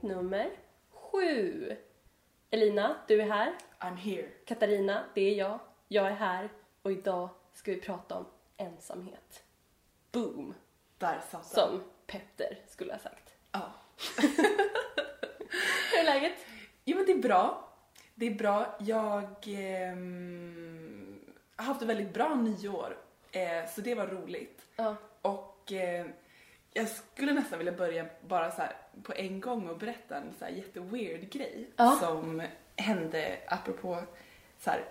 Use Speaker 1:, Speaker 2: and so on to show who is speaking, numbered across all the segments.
Speaker 1: avsnitt nummer sju. Elina, du är här.
Speaker 2: I'm here.
Speaker 1: Katarina, det är jag. Jag är här. Och idag ska vi prata om ensamhet. Boom!
Speaker 2: Där satt den.
Speaker 1: Som Petter skulle ha sagt.
Speaker 2: Ja.
Speaker 1: Hur är läget?
Speaker 2: Jo men det är bra. Det är bra. Jag ehm, har haft ett väldigt bra nyår. Eh, så det var roligt.
Speaker 1: Ja.
Speaker 2: Och eh, jag skulle nästan vilja börja bara så på en gång och berätta en så här jätteweird grej
Speaker 1: Ja.
Speaker 2: som hände apropå så här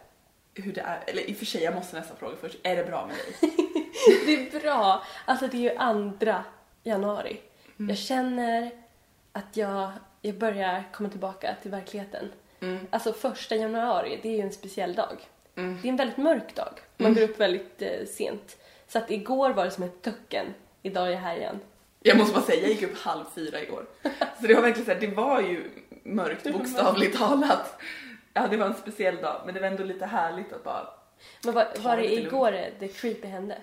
Speaker 2: hur det är, eller i och för sig jag måste nästan fråga först, är det bra med dig?
Speaker 1: Det är bra. Alltså det är ju andra januari. Jag känner att jag, jag börjar komma tillbaka till verkligheten.
Speaker 2: Mm.
Speaker 1: Alltså första januari, det är ju en speciell dag.
Speaker 2: Mm.
Speaker 1: Det är en väldigt mörk dag. Man går upp väldigt eh, sent. Så att igår var det som ett töcken. Idag är jag här igen.
Speaker 2: Jag måste bara säga, jag gick upp halv fyra igår. Så det var verkligen så här, det var ju mörkt
Speaker 1: Det
Speaker 2: bokstavligt talat. Ja, det var en speciell dag, men det var ändå lite härligt att bara...
Speaker 1: Men var, var det
Speaker 2: lugnt.
Speaker 1: igår det det creepy hände?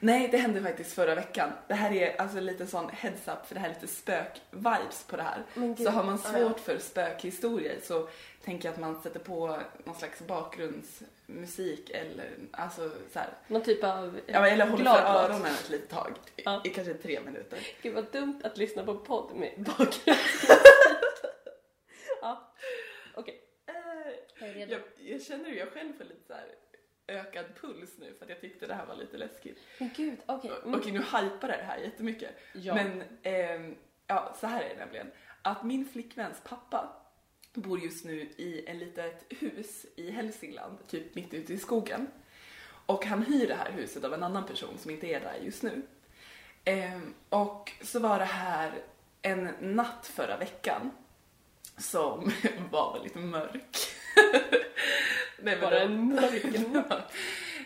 Speaker 2: Nej, det hände faktiskt förra veckan. Det här är alltså lite sån heads up för det här är lite spök-vibes på det här. Så har man
Speaker 1: ja.
Speaker 2: svårt för spökhistorier så tänker jag att man sätter på någon slags bakgrundsmusik eller alltså så här.
Speaker 1: Någon typ av
Speaker 2: Ja, eller håller för öronen ett litet tag. I,
Speaker 1: Ja.
Speaker 2: I kanske tre minuter.
Speaker 1: Gud vad dumt att lyssna på podd med bakgrund. ja, okej. Jag är redo.
Speaker 2: Jag, jag känner ju jag själv för lite så här ökad puls nu för att jag tyckte det här var lite läskigt.
Speaker 1: Men gud, okej.
Speaker 2: Okej,
Speaker 1: Mm.
Speaker 2: nu hypar det här jättemycket.
Speaker 1: Ja.
Speaker 2: Men ehm, ja, så här är det nämligen. Att min flickväns pappa bor just nu i en litet hus i Hälsingland, typ mitt ute i skogen. Och han hyr det här huset av en annan person som inte är där just nu. Ehm, och så var det här en natt förra veckan som var väldigt mörk. Nej, men
Speaker 1: det
Speaker 2: den-
Speaker 1: en mörk natt?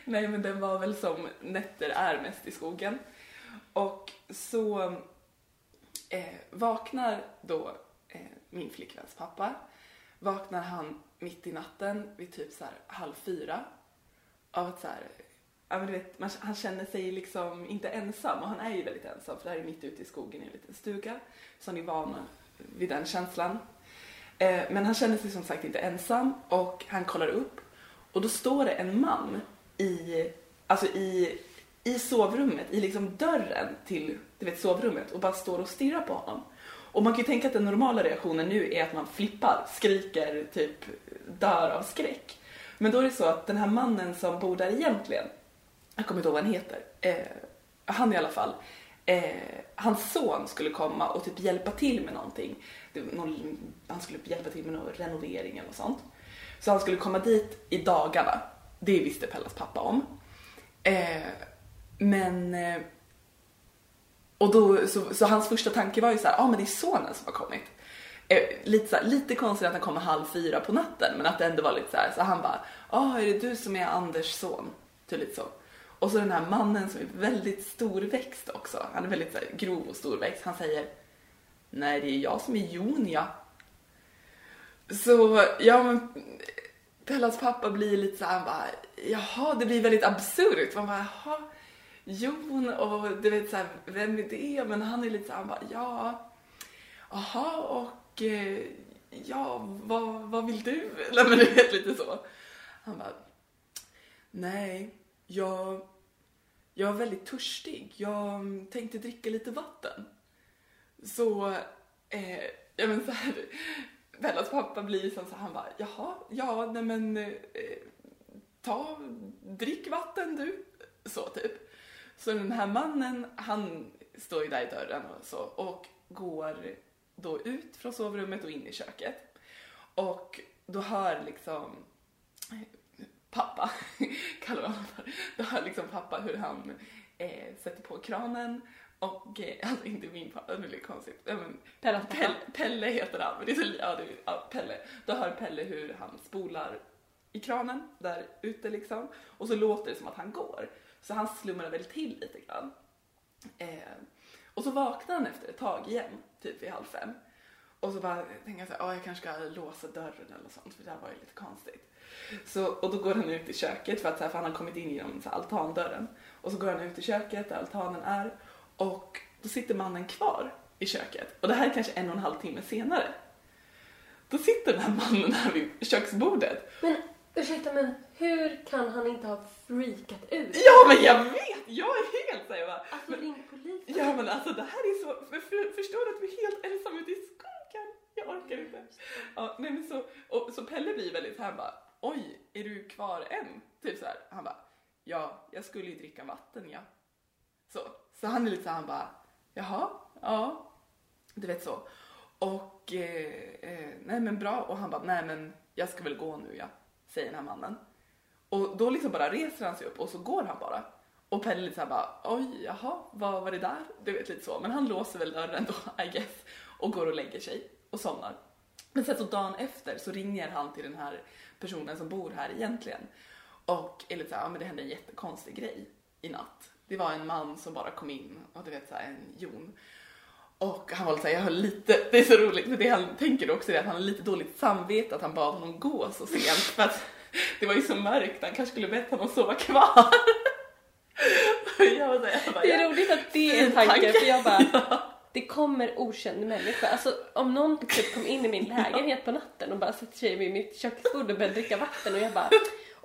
Speaker 2: Nej, men den var väl som nätter är mest i skogen. Och så eh, vaknar då eh, min flickväns pappa. Vaknar han mitt i natten vid typ så här halv fyra. Av att så här, ja men du vet, man, han känner sig liksom inte ensam och han är ju väldigt ensam för det här är mitt ute i skogen i en liten stuga. Så han är van vid den känslan. Eh, men han känner sig som sagt inte ensam och han kollar upp och då står det en man i, alltså i, i sovrummet, i liksom dörren till du vet, sovrummet och bara står och stirrar på honom. Och man kan ju tänka att den normala reaktionen nu är att man flippar, skriker, typ dör av skräck. Men då är det så att den här mannen som bor där egentligen, jag kommer inte ihåg vad han heter, eh, han i alla fall, eh, hans son skulle komma och typ hjälpa till med någonting. Det, någon, han skulle hjälpa till med någon renovering eller något sånt. Så han skulle komma dit i dagarna. Det visste Pellas pappa om. Eh, men... Eh, och då, så, så hans första tanke var ju så här, ja ah, men det är sonen som har kommit. Eh, lite, så här, lite konstigt att han kommer halv fyra på natten men att det ändå var lite så här, så han bara, ja ah, är det du som är Anders son? Typ lite så. Och så den här mannen som är väldigt storväxt också, han är väldigt så här, grov och storväxt, han säger, nej det är jag som är Jon ja. Så, ja men Pellas pappa blir lite så här, han bara, jaha, det blir väldigt absurt. Man bara, jaha, Jon och du vet så här, vem är det? Men han är lite så här, han bara, ja, jaha och eh, ja, vad, vad vill du? Nej men du vet lite så. Han bara, nej, jag, jag är väldigt törstig. Jag tänkte dricka lite vatten. Så, eh, ja men så här, Bellas pappa blir som så han bara, jaha, ja, nej men eh, ta, drick vatten du. Så typ. Så den här mannen, han står ju där i dörren och så och går då ut från sovrummet och in i köket. Och då hör liksom pappa, kallar vi honom för, då hör liksom pappa hur han eh, sätter på kranen och, alltså inte min pappa, det blir konstigt, men Pelle, Pelle heter han, men det är så, ja, det är, ja, Pelle. Då hör Pelle hur han spolar i kranen där ute liksom och så låter det som att han går. Så han slumrar väl till lite grann. Eh, och så vaknar han efter ett tag igen, typ vid halv fem. Och så bara tänker jag så här, jag kanske ska låsa dörren eller sånt för det här var ju lite konstigt. Så, och då går han ut i köket för att så här, för han har kommit in genom så här, altandörren. Och så går han ut i köket där altanen är och då sitter mannen kvar i köket. Och det här är kanske en och en halv timme senare. Då sitter den här mannen här vid köksbordet.
Speaker 1: Men ursäkta, men hur kan han inte ha freakat ut?
Speaker 2: Ja men jag vet! Jag är helt såhär bara,
Speaker 1: Alltså
Speaker 2: men,
Speaker 1: ring polisen.
Speaker 2: Ja men alltså det här är så, för, för, förstår du att vi är helt ensamma ute i skogen? Jag orkar inte. Ja, nej men så, och, så Pelle blir väldigt här bara, oj, är du kvar än? Typ så här. Han bara, ja, jag skulle ju dricka vatten ja. Så, så han är lite så här, han bara, jaha, ja, du vet så. Och, eh, eh, nej men bra, och han bara, nej men jag ska väl gå nu ja, säger den här mannen. Och då liksom bara reser han sig upp och så går han bara. Och Pelle lite såhär bara, oj, jaha, vad var det där? Du vet lite så. Men han låser väl dörren då, I guess. Och går och lägger sig och somnar. Men sen så dagen efter så ringer han till den här personen som bor här egentligen. Och är lite såhär, ja men det hände en jättekonstig grej i natt. Det var en man som bara kom in och du vet såhär en jon. Och han var lite såhär, jag har lite, det är så roligt för det han tänker också är att han har lite dåligt samvete att han bad honom gå så sent. För att det var ju så mörkt, han kanske skulle bett honom sova kvar. Jag var så här, jag bara,
Speaker 1: Det är
Speaker 2: ja.
Speaker 1: roligt att det är en tanke, för jag bara, det kommer okänd människa. Alltså om någon typ kom in i min lägenhet på natten och bara sätter sig vid mitt köksbord och börjar dricka vatten och jag bara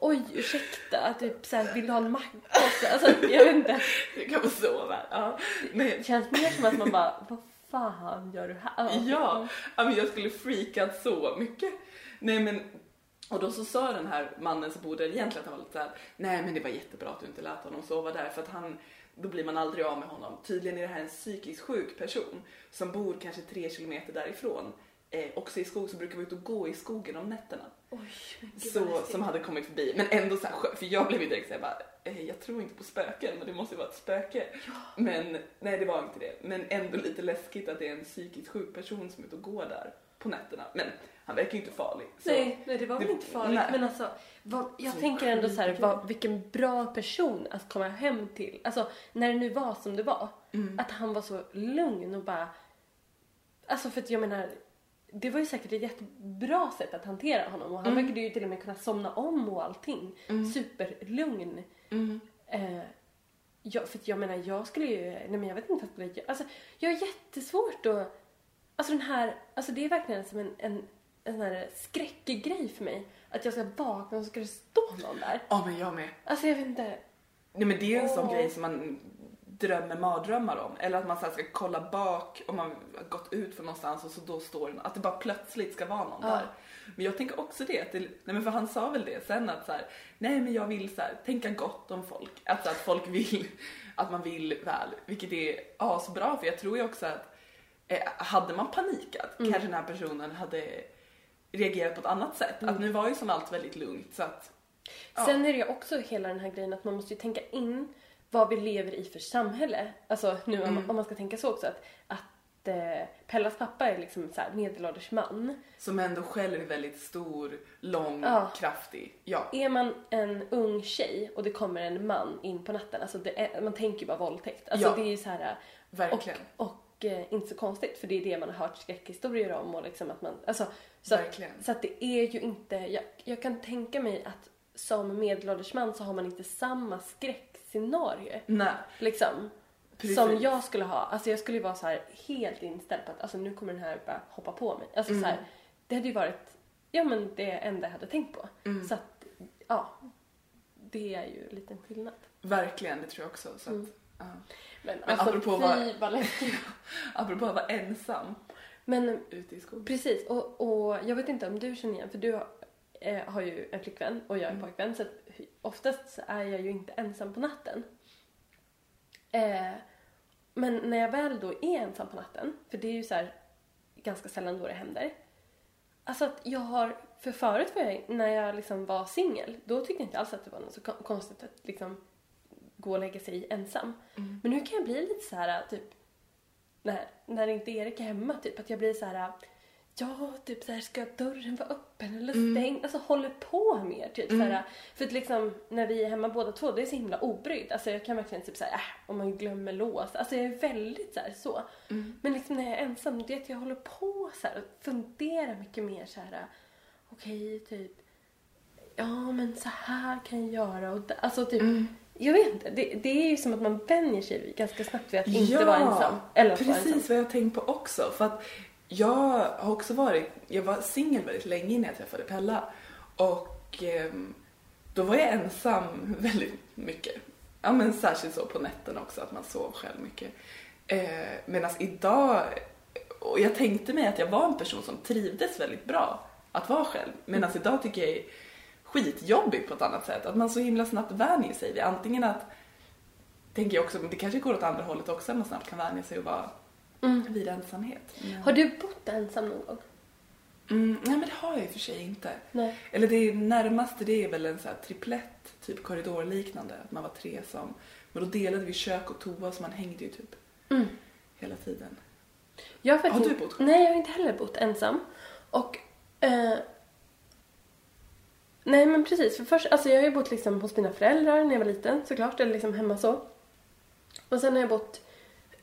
Speaker 1: Oj, ursäkta, typ såhär, vill du ha en macka också? Alltså jag vet inte.
Speaker 2: Du kan få sova. Ja. Men,
Speaker 1: Det känns mer som att man bara, vad fan gör du här?
Speaker 2: ja, ja, men jag skulle freakat så mycket. Nej men, och då så sa den här mannen som bodde där egentligen att han var lite såhär, nej men det var jättebra att du inte lät honom sova där för att han, då blir man aldrig av med honom. Tydligen är det här en psykiskt sjuk person som bor kanske tre kilometer därifrån. Eh, också i skog så brukar vi ut och gå i skogen om nätterna.
Speaker 1: Oj,
Speaker 2: så, som hade kommit förbi. Men ändå så här, för jag blev ju direkt såhär bara, eh, jag tror inte på spöken men det måste ju vara ett spöke. Men nej det var inte det. Men ändå lite läskigt att det är en psykiskt sjuk person som är ute och går där på nätterna. Men han verkar ju inte farlig.
Speaker 1: Nej, nej, det var väl
Speaker 2: Det-
Speaker 1: inte farligt.
Speaker 2: nej.
Speaker 1: Men alltså, vad, jag
Speaker 2: Så
Speaker 1: tänker ändå så här, vad, vilken bra person att komma hem till. Alltså, när det nu var som det var.
Speaker 2: Mm.
Speaker 1: Att han var så lugn och bara... Alltså för att jag menar, det var ju säkert ett jättebra sätt att hantera honom. Och han
Speaker 2: Mm.
Speaker 1: verkade ju till och med kunna somna om och allting. Superlugn.
Speaker 2: Mm.
Speaker 1: Eh, ja, för jag menar, jag skulle ju... Nej men jag vet inte vad jag skulle. Alltså, jag har jättesvårt att... Alltså den här... Alltså det är verkligen som en, en, en sån här skräckgrej för mig. Att jag ska vakna och så ska det stå någon där.
Speaker 2: Ja men jag med.
Speaker 1: Alltså jag vet inte.
Speaker 2: Nej men det är en sån
Speaker 1: Åh.
Speaker 2: grej som man drömmer mardrömmar om. Eller att man så ska kolla bak om man har gått ut från någonstans och så då står det, att det bara plötsligt ska vara någon
Speaker 1: Ja.
Speaker 2: där. Men jag tänker också det, att det, nej men för han sa väl det sen att så här, nej men jag vill så här, tänka gott om folk. Alltså att folk vill, att man vill väl. Vilket är asbra för jag tror ju också att eh, hade man panikat kanske den här personen hade reagerat på ett annat sätt. Att nu var ju som allt väldigt lugnt så att Ja.
Speaker 1: Sen är det ju också hela den här grejen att man måste ju tänka in vad vi lever i för samhälle. Alltså nu om,
Speaker 2: Mm.
Speaker 1: om man ska tänka så också att, att eh, Pellas pappa är liksom så här medelålders man.
Speaker 2: Som ändå själv är väldigt stor, lång,
Speaker 1: Ja.
Speaker 2: kraftig. Ja.
Speaker 1: Är man en ung tjej och det kommer en man in på natten, alltså är, man tänker ju bara våldtäkt. Alltså
Speaker 2: Ja.
Speaker 1: det är ju så här
Speaker 2: Verkligen.
Speaker 1: och, och eh, inte så konstigt för det är det man har hört skräckhistorier om och liksom att man, alltså så att,
Speaker 2: Verkligen.
Speaker 1: så att det är ju inte, jag, jag kan tänka mig att som medelålders man så har man inte samma skräckscenario
Speaker 2: Nej.
Speaker 1: liksom.
Speaker 2: Precis.
Speaker 1: Som jag skulle ha. Alltså jag skulle ju vara så här helt inställd på att alltså nu kommer den här bara hoppa på mig. Alltså
Speaker 2: Mm.
Speaker 1: så här, det hade ju varit, ja men det enda jag hade tänkt på.
Speaker 2: Mm.
Speaker 1: Så att, ja. Det är ju en liten skillnad.
Speaker 2: Verkligen, det tror jag också. Så att,
Speaker 1: Mm.
Speaker 2: ja.
Speaker 1: Men,
Speaker 2: Men
Speaker 1: alltså
Speaker 2: apropå
Speaker 1: fy
Speaker 2: vad-
Speaker 1: vad.
Speaker 2: Apropå att vara ensam
Speaker 1: Men
Speaker 2: ute i skogen.
Speaker 1: precis, och, och jag vet inte om du känner igen, för du har, eh, har ju en flickvän och jag är
Speaker 2: Mm.
Speaker 1: pojkvän så att oftast är jag ju inte ensam på natten. Eh, men när jag väl då är ensam på natten, för det är ju så här ganska sällan då det händer. Alltså att jag har, för förut var jag, när jag liksom var singel, då tyckte jag inte alls att det var något så kon- konstigt att liksom gå och lägga sig ensam.
Speaker 2: Mm.
Speaker 1: Men nu kan jag bli lite så här typ när, när inte Erik är hemma, typ att jag blir så här ja, typ så här ska dörren vara öppen eller
Speaker 2: Mm.
Speaker 1: stängd? Alltså håller på mer typ
Speaker 2: Mm.
Speaker 1: så här, För att liksom när vi är hemma båda två, det är så himla obrydd. Alltså jag kan verkligen typ så här, äh, om man glömmer lås. Alltså jag är väldigt så här så.
Speaker 2: Mm.
Speaker 1: Men liksom när jag är ensam, det är att jag håller på så här och funderar mycket mer så här. Okej, typ. Ja, men så här kan jag göra och alltså typ.
Speaker 2: Mm.
Speaker 1: jag vet inte, det, det är ju som att man vänjer sig ganska snabbt vid att inte vara ensam. Eller att vara
Speaker 2: precis
Speaker 1: ensam.
Speaker 2: vad jag tänkt på också. För att jag har också varit, jag var singel väldigt länge innan jag träffade Pella. Och eh, då var jag ensam väldigt mycket. Ja men särskilt så på nätterna också, att man sov själv mycket. Eh, Medan idag, och jag tänkte mig att jag var en person som trivdes väldigt bra att vara själv. Medan idag tycker jag är skitjobbigt på ett annat sätt. Att man så himla snabbt vänjer sig vid antingen att, tänker jag också, det kanske går åt andra hållet också, att man snabbt kan vänja sig och vara
Speaker 1: Mm.
Speaker 2: vid ensamhet. Men-
Speaker 1: Har du bott ensam någon gång?
Speaker 2: Mm, nej men det har jag i och för sig inte.
Speaker 1: Nej.
Speaker 2: Eller det närmaste det är väl en så här triplett, typ korridorliknande. Att man var tre som, men då delade vi kök och toa så man hängde ju typ
Speaker 1: Mm.
Speaker 2: hela tiden.
Speaker 1: Jag har,
Speaker 2: Har du bott själv?
Speaker 1: Nej, jag har inte heller bott ensam. Och... Eh, nej, men precis. För först, alltså jag har ju bott liksom hos mina föräldrar när jag var liten såklart, eller liksom hemma så. Och sen har jag bott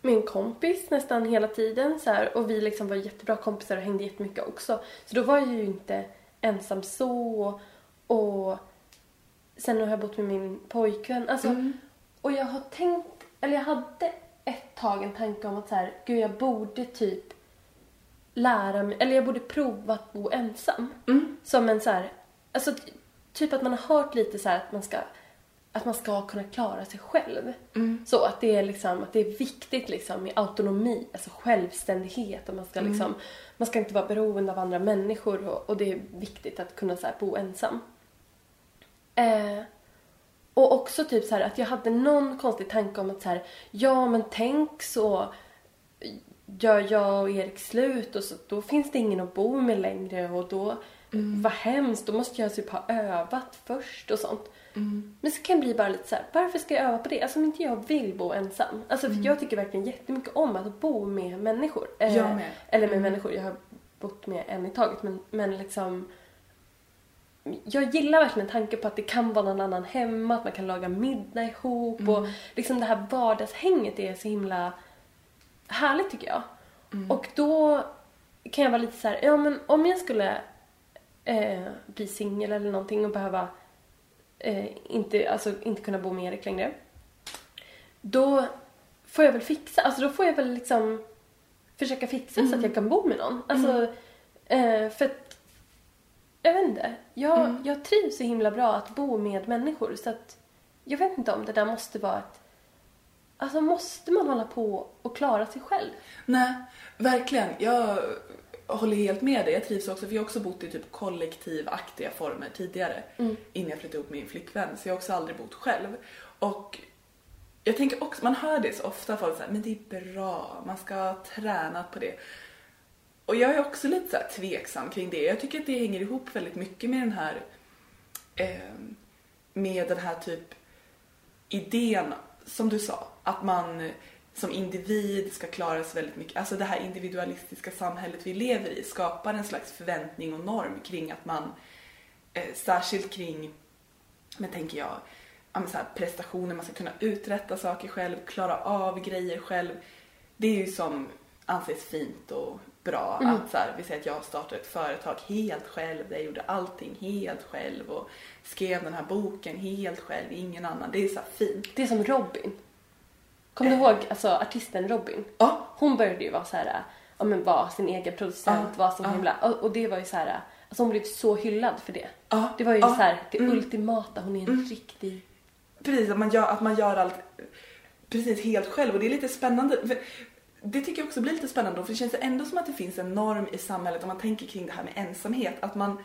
Speaker 1: med en kompis nästan hela tiden så här, och vi liksom var jättebra kompisar och hängde jättemycket också. Så då var jag ju inte ensam så. Och sen har jag bott med min pojkvän. Alltså,
Speaker 2: Mm.
Speaker 1: och jag har tänkt, eller jag hade ett tag en tanke om att så här, gud jag borde typ lära mig, eller jag borde prova att bo ensam.
Speaker 2: Mm.
Speaker 1: Som en så här, alltså ty- typ att man har hört lite så här att man ska, att man ska kunna klara sig själv.
Speaker 2: Mm.
Speaker 1: Så att det är liksom, att det är viktigt liksom med autonomi, alltså självständighet och man ska liksom, man ska inte vara beroende av andra människor och, och det är viktigt att kunna så här, bo ensam. Eh, och också typ så här att jag hade någon konstig tanke om att så här, ja men tänk så gör jag och Erik slut och så, då finns det ingen att bo med längre och då, vad hemskt, då måste jag typ ha övat först och sånt.
Speaker 2: Mm.
Speaker 1: Men så kan jag bli bara lite så här, varför ska jag öva på det? Alltså om inte jag vill bo ensam. Alltså för jag tycker verkligen jättemycket om att bo med människor. Eh,
Speaker 2: Jag med.
Speaker 1: Eller med
Speaker 2: Mm.
Speaker 1: människor, jag har bott med en i taget men, men liksom jag gillar verkligen tanken på att det kan vara någon annan hemma, att man kan laga middag ihop
Speaker 2: Mm.
Speaker 1: och liksom det här vardagshänget är så himla härligt tycker jag.
Speaker 2: Mm.
Speaker 1: Och då kan jag vara lite så här, ja men om jag skulle eh, bli singel eller någonting och behöva eh, inte, alltså, inte kunna bo med Erik längre. Då får jag väl fixa, alltså då får jag väl liksom försöka fixa så att jag kan bo med någon. Alltså, eh, för att, jag vet inte, jag,
Speaker 2: Mm.
Speaker 1: jag trivs så himla bra att bo med människor så att jag vet inte om det där måste vara ett Alltså måste man hålla på och klara sig själv?
Speaker 2: Nej, verkligen. Jag håller helt med dig. Jag trivs också, för jag har också bott i typ kollektivaktiga former tidigare.
Speaker 1: Mm.
Speaker 2: Innan jag flyttade ihop med min flickvän. Så jag har också aldrig bott själv. Och jag tänker också, man hör det så ofta, folk säger men det är bra, man ska ha tränat på det. Och jag är också lite så här tveksam kring det. Jag tycker att det hänger ihop väldigt mycket med den här eh, med den här typ idén som du sa, att man som individ ska klara sig väldigt mycket. Alltså det här individualistiska samhället vi lever i skapar en slags förväntning och norm kring att man, eh, särskilt kring, men tänker jag, ja, men så här, prestationer, man ska kunna uträtta saker själv, klara av grejer själv. Det är ju som anses fint och bra
Speaker 1: Mm.
Speaker 2: att så här, vi säger att jag startade ett företag helt själv, där jag gjorde allting helt själv och skrev den här boken helt själv, ingen annan. Det är så fint.
Speaker 1: Det är som Robin. Kommer du ihåg alltså, artisten Robin?
Speaker 2: Ja,
Speaker 1: Hon började ju vara så här, ja men vara sin egen producent,
Speaker 2: Ja,
Speaker 1: vara som
Speaker 2: ja.
Speaker 1: himla, och, och det var ju så här, alltså hon blev så hyllad för det.
Speaker 2: ja.
Speaker 1: Det var ju
Speaker 2: ja.
Speaker 1: så här, det
Speaker 2: Mm.
Speaker 1: ultimata, hon är en
Speaker 2: Mm.
Speaker 1: riktig...
Speaker 2: Precis, att man gör, att man gör allt precis helt själv och det är lite spännande. Det tycker jag också blir lite spännande för det känns ändå som att det finns en norm i samhället om man tänker kring det här med ensamhet. Att man,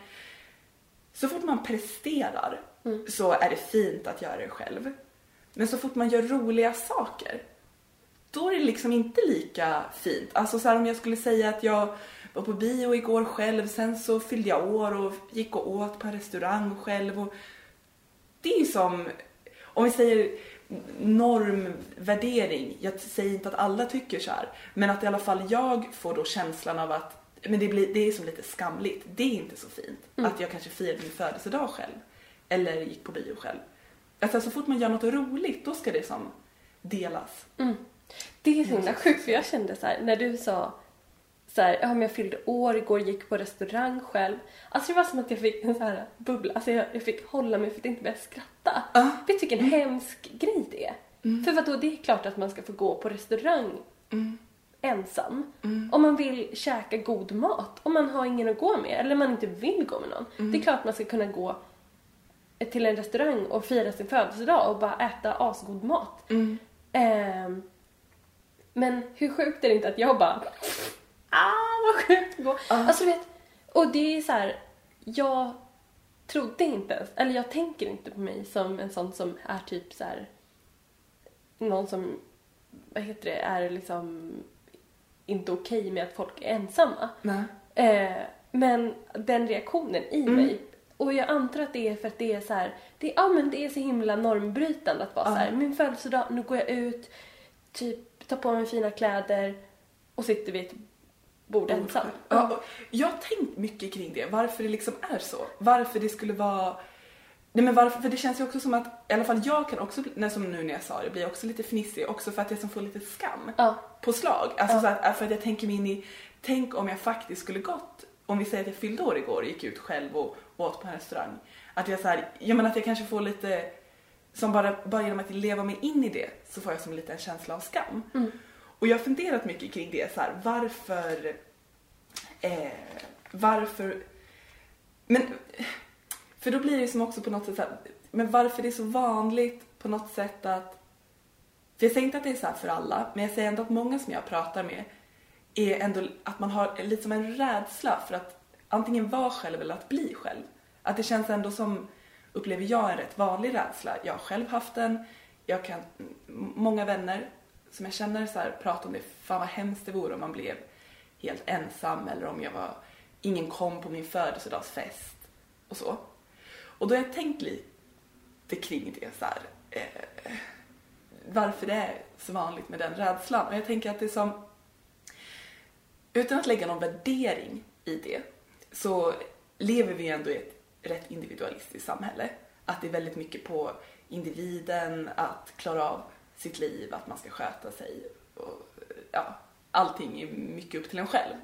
Speaker 2: så fort man presterar
Speaker 1: Mm.
Speaker 2: så är det fint att göra det själv. Men så fort man gör roliga saker, då är det liksom inte lika fint. Alltså så här, om jag skulle säga att jag var på bio igår själv, sen så fyllde jag år och gick och åt på en restaurang själv. Och det är ju som, om vi säger normvärdering, jag säger inte att alla tycker så här, men att i alla fall jag får då känslan av att men det, blir, det är som lite skamligt. Det är inte så fint
Speaker 1: Mm.
Speaker 2: att jag kanske firade min födelsedag själv. Eller gick på bio själv. Alltså så fort man gör något roligt, då ska det som delas.
Speaker 1: Mm. Det är så himla sjukt för jag kände så här, när du sa så här, ja men jag fyllde år igår, gick på restaurang själv. Alltså det var som att jag fick en så här bubbla, alltså jag, jag fick hålla mig för att inte börja skratta.
Speaker 2: Ja.
Speaker 1: Vet du vilken hemsk grej det är? För vadå, det är klart att man ska få gå på restaurang ensam. Om man vill käka god mat, om man har ingen att gå med eller man inte vill gå med någon. Det är klart att man ska kunna gå till en restaurang och fira sin födelsedag och bara äta asgod mat. Ehm, men hur sjukt är det inte att jag bara ah vad sjukt att gå. Alltså du vet, och det är så här, jag trodde inte ens, eller jag tänker inte på mig som en sån som är typ så här någon som, vad heter det, är liksom inte okej med att folk är ensamma. Eh, men den reaktionen i mig, och jag antar att det är för att det är så här, det, ja, men det är så himla normbrytande att vara så här, min födelsedag, nu går jag ut, typ tar på mig fina kläder och sitter vid ett bord ensam.
Speaker 2: Ja, jag har tänkt mycket kring det, varför det liksom är så. Varför det skulle vara... Nej men varför, för det känns ju också som att, i alla fall jag kan också, när, som nu när jag sa det, blir också lite fnissig också för att jag som får lite skam
Speaker 1: Ja.
Speaker 2: på slag. Alltså så att, för att jag tänker mig in i, tänk om jag faktiskt skulle gått, om vi säger att jag fyllde år igår och gick ut själv och åt på en restaurang. Att jag så här, jag menar att jag kanske får lite, som bara, bara genom att leva mig in i det så får jag som lite en känsla av skam. Och jag har funderat mycket kring det så här, varför, eh, varför, men, för då blir det som också på något sätt så här, men varför det är så vanligt på något sätt att, för jag säger inte att det är så här för alla, men jag säger ändå att många som jag pratar med är ändå att man har lite som en rädsla för att antingen vara själv eller att bli själv. Att det känns ändå som, upplever jag, en rätt vanlig rädsla. Jag har själv haft den. Jag kan, många vänner som jag känner så här, pratar om det. Fan vad hemskt det vore om man blev helt ensam eller om jag var, ingen kom på min födelsedagsfest och så. Och då har jag tänkt lite kring det så här, eh, varför det är så vanligt med den rädslan. Och jag tänker att det är som, utan att lägga någon värdering i det, så lever vi ändå i ett rätt individualistiskt samhälle. Att det är väldigt mycket på individen att klara av sitt liv, att man ska sköta sig och ja, allting är mycket upp till en själv.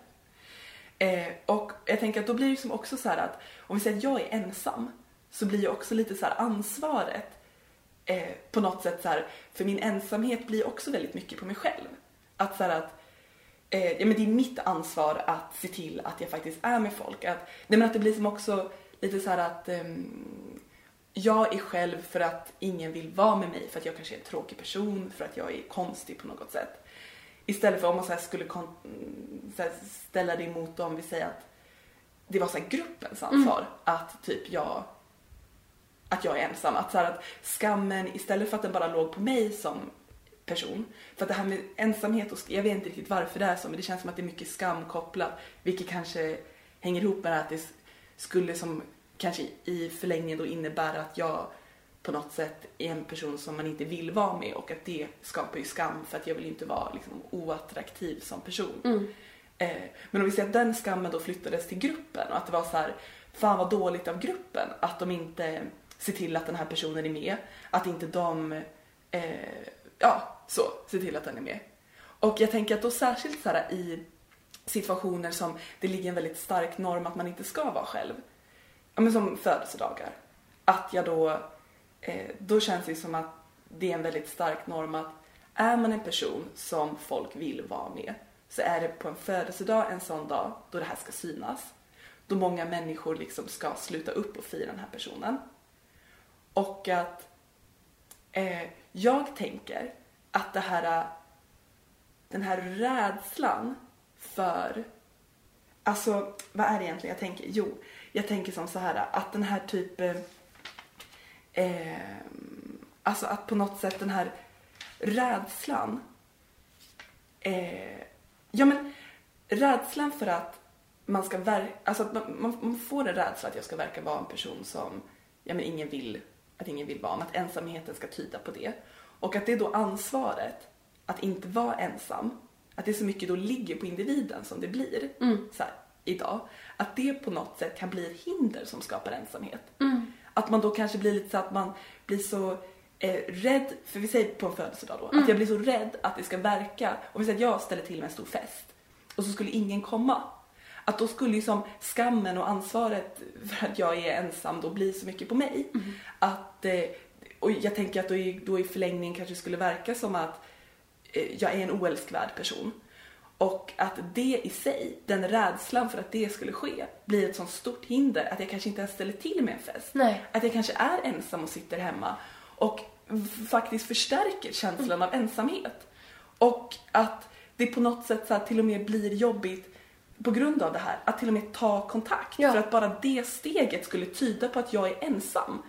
Speaker 2: Eh, och jag tänker att då blir det som också så här att om vi säger att jag är ensam så blir ju också lite så här ansvaret eh, på något sätt så här, för min ensamhet blir också väldigt mycket på mig själv. Att så här att eh, ja, men det är mitt ansvar att se till att jag faktiskt är med folk. Att, nej, men att det blir som också lite så att ehm, jag är själv för att ingen vill vara med mig för att jag kanske är en tråkig person, för att jag är konstig på något sätt. Istället för om man så skulle mm, så ställa det emot om vi säger att det var så gruppens ansvar att typ jag att jag är ensam. Att, så att skammen, istället för att den bara låg på mig som person. För att det här med ensamhet och jag vet inte riktigt varför det är så men det känns som att det är mycket skam kopplat. Vilket kanske hänger ihop med att det skulle som kanske i förlängningen då innebära att jag på något sätt är en person som man inte vill vara med och att det skapar ju skam för att jag vill inte vara liksom oattraktiv som person. Eh, men om vi säger att den skammen då flyttades till gruppen och att det var så här, fan vad dåligt av gruppen att de inte ser till att den här personen är med, att inte de, eh, ja, så, se till att den är med. Och jag tänker att då särskilt så här i situationer som det ligger en väldigt stark norm att man inte ska vara själv, ja men som födelsedagar, att jag då, eh, då känns det som att det är en väldigt stark norm att är man en person som folk vill vara med så är det på en födelsedag en sån dag då det här ska synas. Då många människor liksom ska sluta upp och fira den här personen. Och att eh, jag tänker att det här, den här rädslan för, alltså vad är det egentligen jag tänker? Jo, jag tänker som så här att den här typen, eh, alltså att på något sätt den här rädslan, eh, ja men rädslan för att man ska verka, alltså att man, man, man får en rädsla att jag ska verka vara en person som, ja men ingen vill, att ingen vill vara, men att ensamheten ska tyda på det. Och att det är då ansvaret att inte vara ensam, att det så mycket då ligger på individen som det blir så här, idag, att det på något sätt kan bli ett hinder som skapar ensamhet. Att man då kanske blir lite så att man blir så eh, rädd, för vi säger på en födelsedag då, att jag blir så rädd att det ska verka, om vi säger att jag ställer till med en stor fest, och så skulle ingen komma. Att då skulle liksom skammen och ansvaret för att jag är ensam då bli så mycket på mig. Att, eh, och jag tänker att då i, då i förlängningen kanske skulle verka som att eh, jag är en oälskvärd person. Och att det i sig, den rädslan för att det skulle ske, blir ett sånt stort hinder att jag kanske inte ens ställer till med en fest.
Speaker 1: Nej.
Speaker 2: Att jag kanske är ensam och sitter hemma och faktiskt förstärker känslan av ensamhet. Och att det på något sätt så till och med blir jobbigt på grund av det här, att till och med ta kontakt.
Speaker 1: Ja.
Speaker 2: För att bara det steget skulle tyda på att jag är ensam.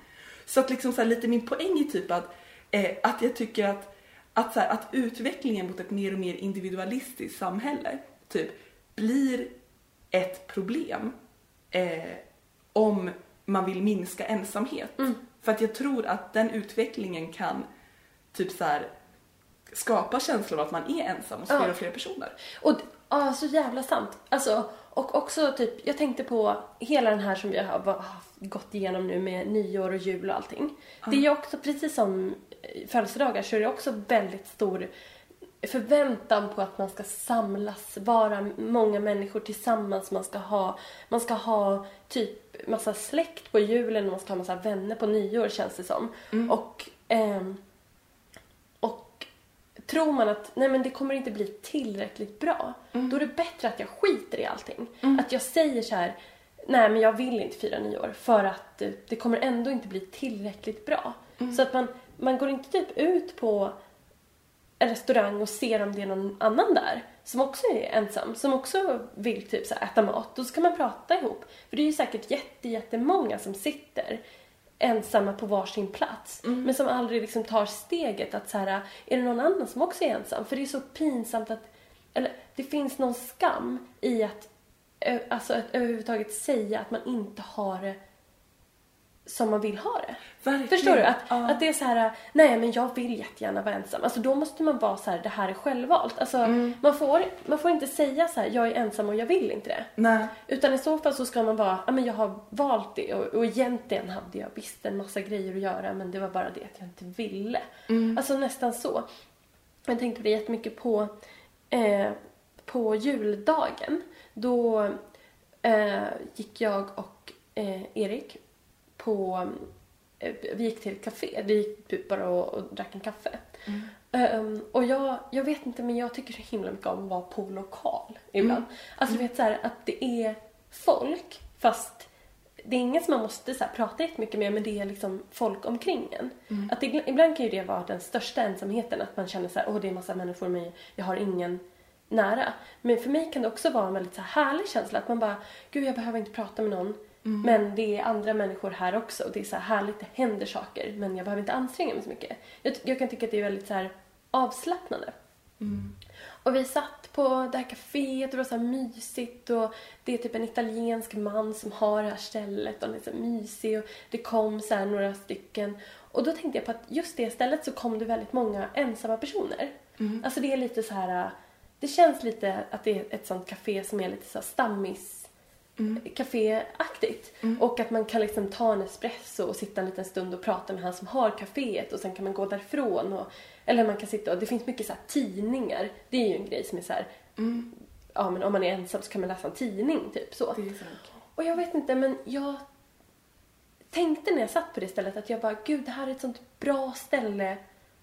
Speaker 2: Så att liksom så lite min poäng är typ att, eh, att jag tycker att, att, så här, att utvecklingen mot ett mer och mer individualistiskt samhälle typ blir ett problem eh, om man vill minska ensamhet. För att jag tror att den utvecklingen kan typ så här skapa känslan av att man är ensam hos
Speaker 1: Ja.
Speaker 2: fler och fler personer.
Speaker 1: Och ja, så jävla sant. Alltså, och också typ, jag tänkte på hela den här som vi har gått igenom nu med nyår och jul och allting. Det är ju också, precis som eh, födelsedagar, så är det också väldigt stor förväntan på att man ska samlas, vara många människor tillsammans. Man ska ha, man ska ha typ massa släkt på julen och man ska ha massa vänner på nyår känns det som. Och, ehm, och tror man att nej men det kommer inte bli tillräckligt bra, då är det bättre att jag skiter i allting. Att jag säger så här, nej men jag vill inte fira nyår för att det kommer ändå inte bli tillräckligt bra. Så att man, man går inte typ ut på en restaurang och ser om det är någon annan där som också är ensam, som också vill typ så här äta mat. Då ska man prata ihop. För det är ju säkert jätte, jättemånga som sitter ensamma på varsin plats men som aldrig liksom tar steget att så här, är det någon annan som också är ensam? För det är så pinsamt att, eller det finns någon skam i att, alltså att överhuvudtaget säga att man inte har det som man vill ha det.
Speaker 2: Verkligen.
Speaker 1: Förstår du? Att,
Speaker 2: Ja.
Speaker 1: att det är så här, nej men jag vill jättegärna vara ensam. Alltså då måste man vara så här, det här är självvalt. Alltså man, får, man får inte säga så här, jag är ensam och jag vill inte det.
Speaker 2: Nej.
Speaker 1: Utan i så fall så ska man vara, ja men jag har valt det och, och egentligen hade jag visst en massa grejer att göra men det var bara det att jag inte ville. Alltså nästan så. Jag tänkte på det jättemycket på, eh, på juldagen. Då eh, gick jag och eh, Erik på, eh, vi gick till ett café. Vi gick bara och, och drack en kaffe. Ehm, och jag, jag vet inte men jag tycker så himla mycket om att vara på lokal ibland. Alltså du vet så här, att det är folk fast det är ingen som man måste så här, prata jättemycket med men det är liksom folk omkring en. Att det, ibland kan ju det vara den största ensamheten att man känner så här, åh det är massa människor men jag har ingen nära. Men för mig kan det också vara en väldigt så här, härlig känsla att man bara, gud jag behöver inte prata med någon. Men det är andra människor här också och det är så här härligt, det händer saker men jag behöver inte anstränga mig så mycket. Jag, jag kan tycka att det är väldigt så här avslappnande. Och vi satt på det här kaféet och det var så här mysigt och det är typ en italiensk man som har det här stället och han är så mysig och det kom så här några stycken. Och då tänkte jag på att just det stället så kom det väldigt många ensamma personer. Alltså det är lite så här, det känns lite att det är ett sånt café som är lite så stammis kaféaktigt. Och att man kan liksom ta en espresso och sitta en liten stund och prata med han som har kaféet och sen kan man gå därifrån. Och, eller man kan sitta och det finns mycket så här tidningar. Det är ju en grej som är så här, ja men om man är ensam så kan man läsa en tidning typ så. Och jag vet inte men jag tänkte när jag satt på det stället att jag bara gud det här är ett sånt bra ställe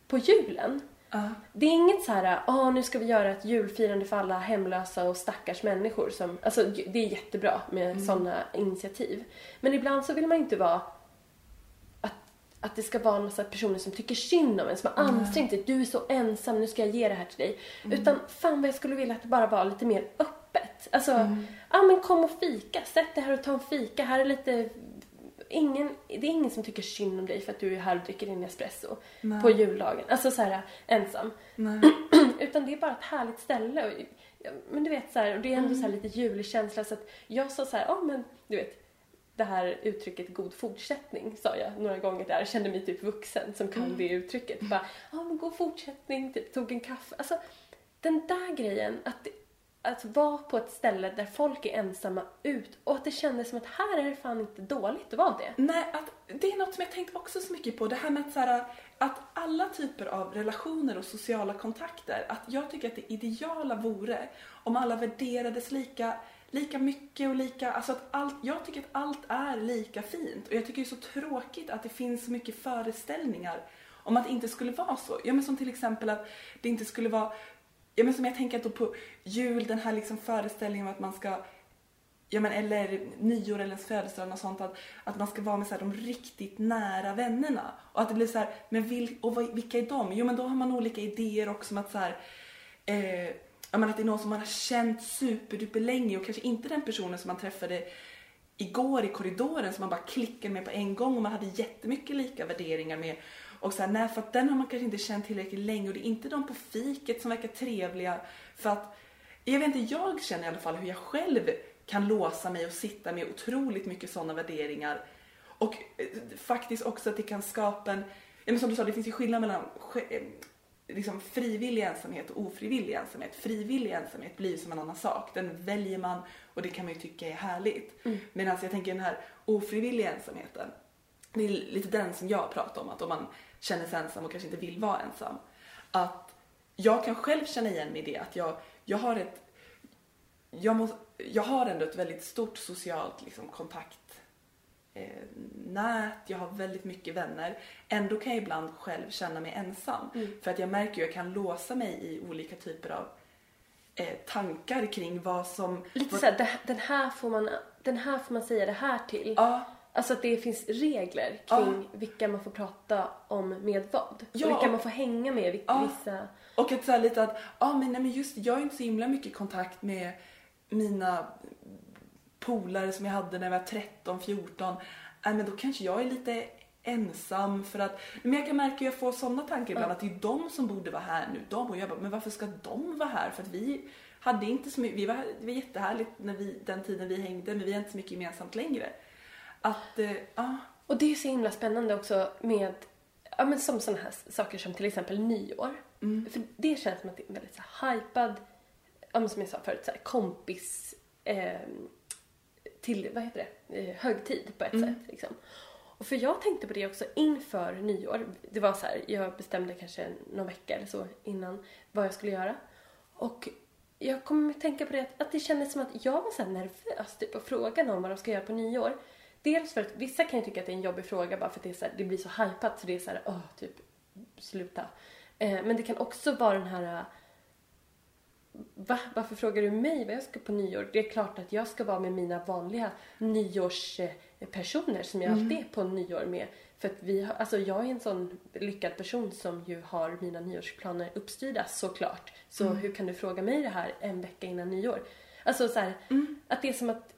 Speaker 1: på julen.
Speaker 2: Ja.
Speaker 1: Det är inget så här, ah, nu ska vi göra ett julfirande för alla hemlösa och stackars människor. Som, alltså, det är jättebra med sådana initiativ. Men ibland så vill man inte vara att, att det ska vara en massa personer som tycker synd om en, som har ansträngt sig. Du är så ensam, nu ska jag ge det här till dig. Utan fan vad jag skulle vilja att det bara var lite mer öppet. Alltså, ja men kom och fika. Sätt dig här och ta en fika. Här är lite Ingen, det är ingen som tycker synd om dig för att du är här och dricker din espresso
Speaker 2: Nej.
Speaker 1: på juldagen. Alltså så här ensam. Utan det är bara ett härligt ställe. Och, men du vet så här, och det är ändå så
Speaker 2: Mm.
Speaker 1: här lite julig känsla så att jag sa så här, ja men du vet det här uttrycket god fortsättning sa jag några gånger där. Jag kände mig typ vuxen som kan
Speaker 2: Mm.
Speaker 1: det uttrycket. Bara, ja men god fortsättning, typ tog en kaffe. Alltså den där grejen att, att vara på ett ställe där folk är ensamma ut och att det kändes som att här är det fan inte dåligt att vara det.
Speaker 2: Nej, att det är något som jag tänkt också så mycket på. Det här med att, så här, att alla typer av relationer och sociala kontakter, att jag tycker att det ideala vore om alla värderades lika, lika mycket och lika, alltså att allt, jag tycker att allt är lika fint och jag tycker det är så tråkigt att det finns så mycket föreställningar om att det inte skulle vara så. Ja men som till exempel att det inte skulle vara, ja men som jag tänker då på jul, den här liksom föreställningen om att man ska Ja men eller nyår eller ens födelsedag och sånt att, att man ska vara med så här, de riktigt nära vännerna. Och att det blir så här, men vil, och vad, vilka är de? Jo men då har man olika idéer också om att så här, eh, ja men att det är någon som man har känt superduper länge och kanske inte den personen som man träffade igår i korridoren som man bara klickade med på en gång och man hade jättemycket lika värderingar med. Och så här, nej för att den har man kanske inte känt tillräckligt länge och det är inte de på fiket som verkar trevliga för att jag vet inte, jag känner i alla fall hur jag själv kan låsa mig och sitta med otroligt mycket sådana värderingar. Och eh, faktiskt också att det kan skapa en, ja, men som du sa, det finns ju skillnad mellan eh, liksom frivillig ensamhet och ofrivillig ensamhet. Frivillig ensamhet blir som en annan sak. Den väljer man och det kan man ju tycka är härligt.
Speaker 1: Mm.
Speaker 2: Medan jag tänker den här ofrivilliga ensamheten, det är lite den som jag pratar om. Att om man känner sig ensam och kanske inte vill vara ensam. Att jag kan själv känna igen mig i det. Att jag, jag har ett jag, måste, jag har ändå ett väldigt stort socialt liksom, kontakt eh, jag har väldigt mycket vänner. Ändå kan jag ibland själv känna mig ensam.
Speaker 1: Mm.
Speaker 2: För att jag märker att jag kan låsa mig i olika typer av eh, tankar kring vad som...
Speaker 1: Lite
Speaker 2: vad,
Speaker 1: såhär, den här, får man, den här får man säga det här till.
Speaker 2: Ja,
Speaker 1: Alltså att det finns regler kring vilka man får prata om med vad.
Speaker 2: Ja,
Speaker 1: och vilka
Speaker 2: och-
Speaker 1: man får hänga med, vilka,
Speaker 2: Ja.
Speaker 1: vissa...
Speaker 2: Och att säga lite att, ja men, nej, men just jag har inte så himla mycket kontakt med mina polare som jag hade när jag var 13, 14. Nej men då kanske jag är lite ensam för att, men jag kan märka att jag får sådana tankar ibland att det är de som borde vara här nu. De och jag bara, men varför ska de vara här? För att vi hade inte så mycket, vi var, det var jättehärligt när vi, den tiden vi hängde men vi har inte så mycket gemensamt längre. Att, eh, ja.
Speaker 1: Och det är så himla spännande också med, ja men som sådana här saker som till exempel nyår.
Speaker 2: Mm.
Speaker 1: För det känns som att det är en väldigt så här hypad, ja men som jag sa förut, så här, kompis eh, till, vad heter det, eh, högtid på ett
Speaker 2: Mm.
Speaker 1: sätt liksom. Och för jag tänkte på det också inför nyår. Det var så här, jag bestämde kanske någon vecka eller så innan vad jag skulle göra. Och jag kommer att tänka på det att, att det kändes som att jag var så nervös typ att fråga någon vad de ska göra på nyår. Dels för att vissa kan ju tycka att det är en jobbig fråga bara för att det, är så här, det blir så hypat så det är så här, åh, typ sluta. Eh, men det kan också vara den här Va? Varför frågar du mig vad jag ska på nyår? Det är klart att jag ska vara med mina vanliga nyårspersoner som jag alltid är på nyår med. För att vi har, alltså jag är en sån lyckad person som ju har mina nyårsplaner uppstyrda såklart. Så hur kan du fråga mig det här en vecka innan nyår? Alltså så här, att det är som att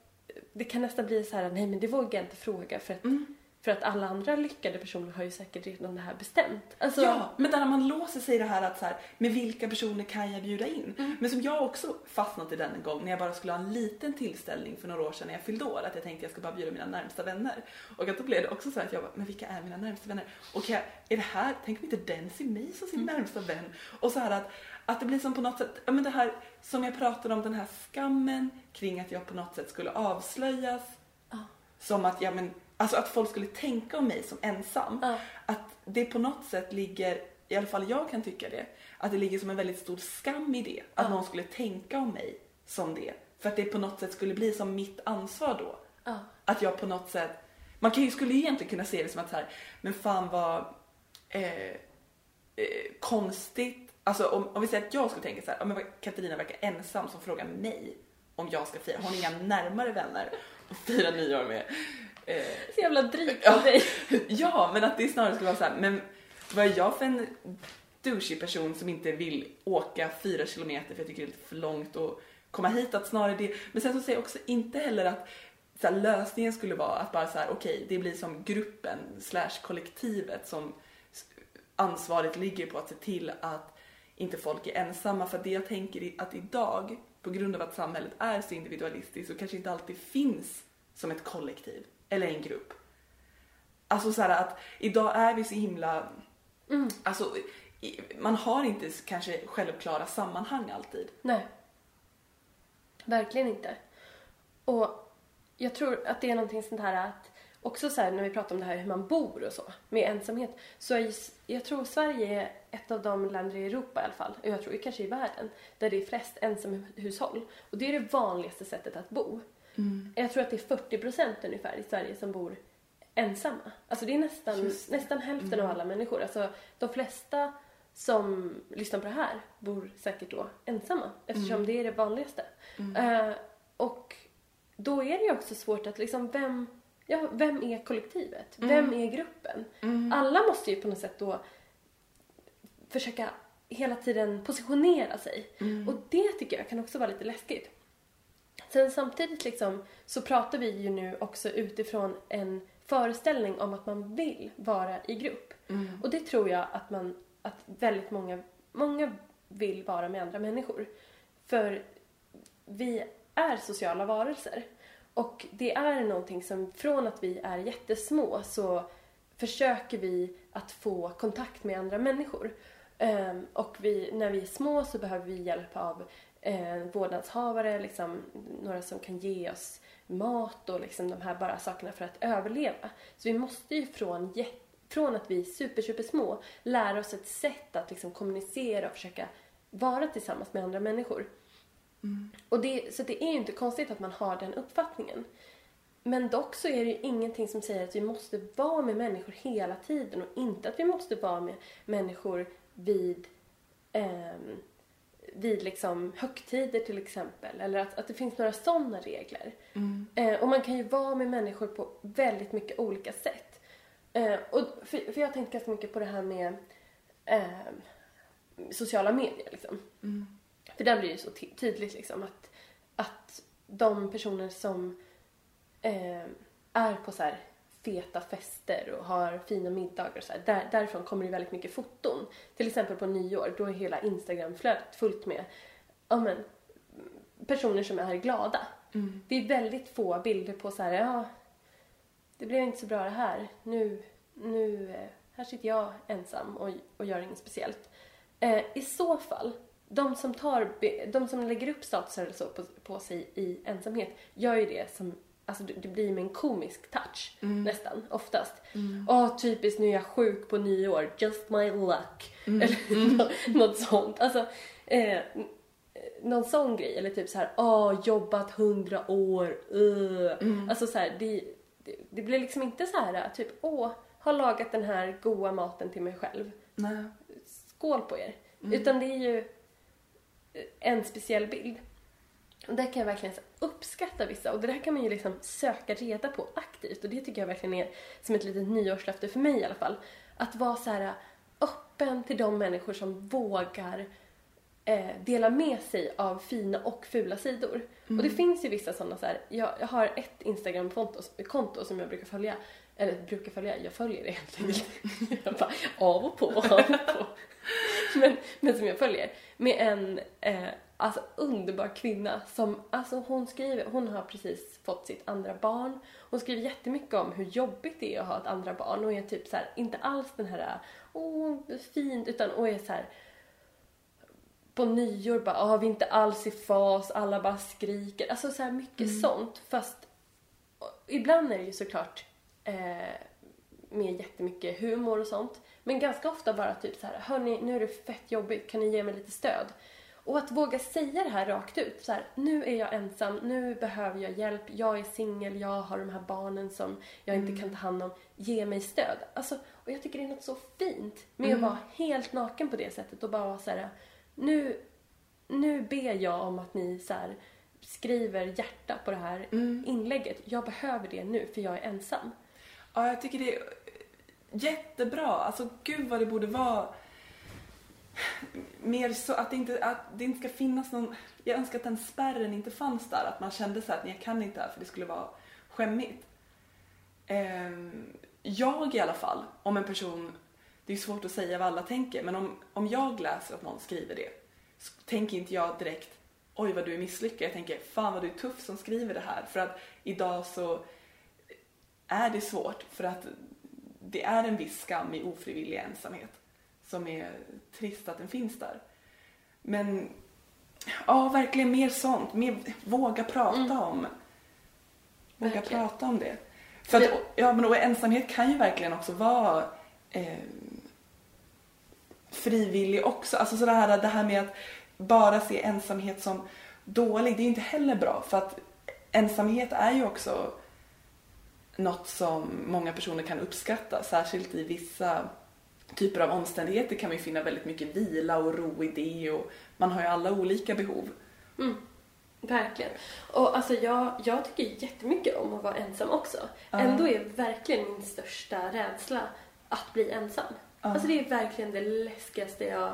Speaker 1: det kan nästan bli så här, nej men det vågar jag inte fråga för att, mm för att alla andra lyckade personer har ju säkert redan det här bestämt. Alltså,
Speaker 2: Ja, men där man låser sig i det här att så här, med vilka personer kan jag bjuda in?
Speaker 1: Mm.
Speaker 2: Men som jag också fastnat i den en gång när jag bara skulle ha en liten tillställning för några år sedan när jag fyllde år. Att jag tänkte jag ska bara bjuda mina närmsta vänner. Och att då blev det också så här att jag bara, men vilka är mina närmsta vänner? Och jag, är det här, tänk om inte den ser mig som sin närmsta vän? Och så här att, att det blir som på något sätt, ja men det här som jag pratade om, den här skammen kring att jag på något sätt skulle avslöjas.
Speaker 1: Ja.
Speaker 2: Som att, ja men, alltså att folk skulle tänka om mig som ensam.
Speaker 1: Ja.
Speaker 2: Att det på något sätt ligger, i alla fall jag kan tycka det, att det ligger som en väldigt stor skam i det. Att
Speaker 1: Ja.
Speaker 2: någon skulle tänka om mig som det. För att det på något sätt skulle bli som mitt ansvar då.
Speaker 1: ja.
Speaker 2: Att jag på något sätt, man kan ju, skulle ju egentligen kunna se det som att så här, men fan vad eh, eh, konstigt. Alltså om, om vi säger att jag skulle tänka så här, men Katarina verkar ensam som frågar mig om jag ska fira. Har hon inga närmare vänner att fira nyår med? Eh,
Speaker 1: Så jävla drygt
Speaker 2: Ja.
Speaker 1: av dig.
Speaker 2: ja, men att det snarare skulle vara så här, men vad är jag för en douchig person som inte vill åka fyra kilometer för jag tycker det är lite för långt och komma hit att snarare det. Men sen så säger jag också inte heller att så här, lösningen skulle vara att bara så här, okej, det blir som gruppen slash kollektivet som ansvaret ligger på att se till att inte folk är ensamma. För det jag tänker är att idag, på grund av att samhället är så individualistiskt, så kanske inte alltid finns som ett kollektiv eller en grupp. Alltså så att idag är vi så himla,
Speaker 1: Mm.
Speaker 2: alltså man har inte kanske självklara sammanhang alltid.
Speaker 1: Nej. Verkligen inte. Och jag tror att det är någonting sånt här att också så här när vi pratar om det här hur man bor och så med ensamhet så är just, jag tror Sverige är ett av de länder i Europa i alla fall och jag tror kanske i världen där det är flest ensamhushåll och det är det vanligaste sättet att bo. Jag tror att det är 40 procent ungefär i Sverige som bor ensamma. Alltså det är nästan,
Speaker 2: det.
Speaker 1: nästan hälften av alla människor. Alltså de flesta som lyssnar på det här bor säkert då ensamma eftersom det är det vanligaste. Eh, och då är det ju också svårt att liksom vem, ja, vem är kollektivet? Vem är gruppen? Alla måste ju på något sätt då försöka hela tiden positionera sig. Och det tycker jag kan också vara lite läskigt. Sen samtidigt liksom så pratar vi ju nu också utifrån en föreställning om att man vill vara i grupp. Och det tror jag att man, att väldigt många, många vill vara med andra människor. För vi är sociala varelser. Och det är någonting som från att vi är jättesmå så försöker vi att få kontakt med andra människor. Ehm, och vi, när vi är små så behöver vi hjälp av eh, vårdnadshavare, liksom, några som kan ge oss mat och liksom de här bara sakerna för att överleva. Så vi måste ju från, från att vi är super, super små lära oss ett sätt att liksom kommunicera och försöka vara tillsammans med andra människor. Och det, så det är ju inte konstigt att man har den uppfattningen. Men dock så är det ju ingenting som säger att vi måste vara med människor hela tiden och inte att vi måste vara med människor vid, ehm, vid liksom högtider till exempel. Eller att, att det finns några sådana regler. Eh, och man kan ju vara med människor på väldigt mycket olika sätt. Eh, och för, för jag har tänkt ganska mycket på det här med ehm, sociala medier liksom. För där blir det ju så ty- tydligt liksom att, att de personer som eh, är på så här feta fester och har fina middagar och så här, där, därifrån kommer det väldigt mycket foton. Till exempel på nyår, då är hela Instagramflödet fullt med ja, men, personer som är glada. Det är väldigt få bilder på så här, ja, det blev inte så bra det här. Nu, nu, eh, här sitter jag ensam och, och gör inget speciellt. Eh, I så fall, de som, tar, de som lägger upp statusar eller så på, på sig i ensamhet gör ju det som, alltså det, det blir med en komisk touch nästan, oftast. Åh, typiskt nu är jag sjuk på nyår, just my luck. Eller nå- något sånt. Alltså, eh, någon sån grej. Eller typ så här, åh, jobbat hundra år, uh. Alltså så här, det, det, det blir liksom inte så här, typ, åh, har lagat den här goda maten till mig själv.
Speaker 2: Nej.
Speaker 1: Skål på er. Utan det är ju en speciell bild. Och där kan jag verkligen här uppskatta vissa och det där kan man ju liksom söka reda på aktivt och det tycker jag verkligen är som ett litet nyårslöfte för mig i alla fall. Att vara så här öppen till de människor som vågar eh, dela med sig av fina och fula sidor. Och det finns ju vissa sådana så här, jag, jag har ett Instagram-konto konto som jag brukar följa, eller brukar följa, jag följer det helt enkelt. jag bara, av och på, av och på. Men, men som jag följer. Med en eh, alltså, underbar kvinna som, alltså hon skriver, hon har precis fått sitt andra barn. Hon skriver jättemycket om hur jobbigt det är att ha ett andra barn och är typ så här, inte alls den här, åh, fint, utan och är så här på nyår bara, ah, vi är inte alls i fas, alla bara skriker. Alltså så här mycket sånt. Fast ibland är det ju såklart eh, med jättemycket humor och sånt. Men ganska ofta bara typ så här, hörni, nu är det fett jobbigt, kan ni ge mig lite stöd? Och att våga säga det här rakt ut, så här, nu är jag ensam, nu behöver jag hjälp, jag är singel, jag har de här barnen som jag inte kan ta hand om, ge mig stöd. Alltså, och jag tycker det är något så fint med att vara helt naken på det sättet och bara vara så här, nu, nu ber jag om att ni så här, skriver hjärta på det här inlägget. Jag behöver det nu för jag är ensam.
Speaker 2: Ja, jag tycker det är jättebra. Alltså gud vad det borde vara mer så att det inte, att det inte ska finnas någon... Jag önskar att den spärren inte fanns där. Att man kände så här att "Nej, jag kan inte här för det skulle vara skämmigt. Ehm, jag i alla fall, om en person... Det är svårt att säga vad alla tänker, men om, om jag läser att någon skriver det så tänker inte jag direkt oj vad du är misslyckad. Jag tänker fan vad du är tuff som skriver det här. För att idag så är det svårt för att det är en viss skam i ofrivillig ensamhet som är trist att den finns där. Men Ja, verkligen mer sånt. Mer, våga prata
Speaker 1: Mm.
Speaker 2: om. Våga
Speaker 1: Verkligen.
Speaker 2: prata om det. För att, ja, men och ensamhet kan ju verkligen också vara eh, frivillig också. Alltså sådär, det här med att bara se ensamhet som dålig, det är ju inte heller bra. För att ensamhet är ju också något som många personer kan uppskatta. Särskilt i vissa typer av omständigheter kan man ju finna väldigt mycket vila och ro i det. Och man har ju alla olika behov.
Speaker 1: Mm. Verkligen. Och alltså jag, jag tycker jättemycket om att vara ensam också.
Speaker 2: Ja.
Speaker 1: Ändå är verkligen min största rädsla att bli ensam.
Speaker 2: Ja.
Speaker 1: Alltså det är verkligen det läskigaste jag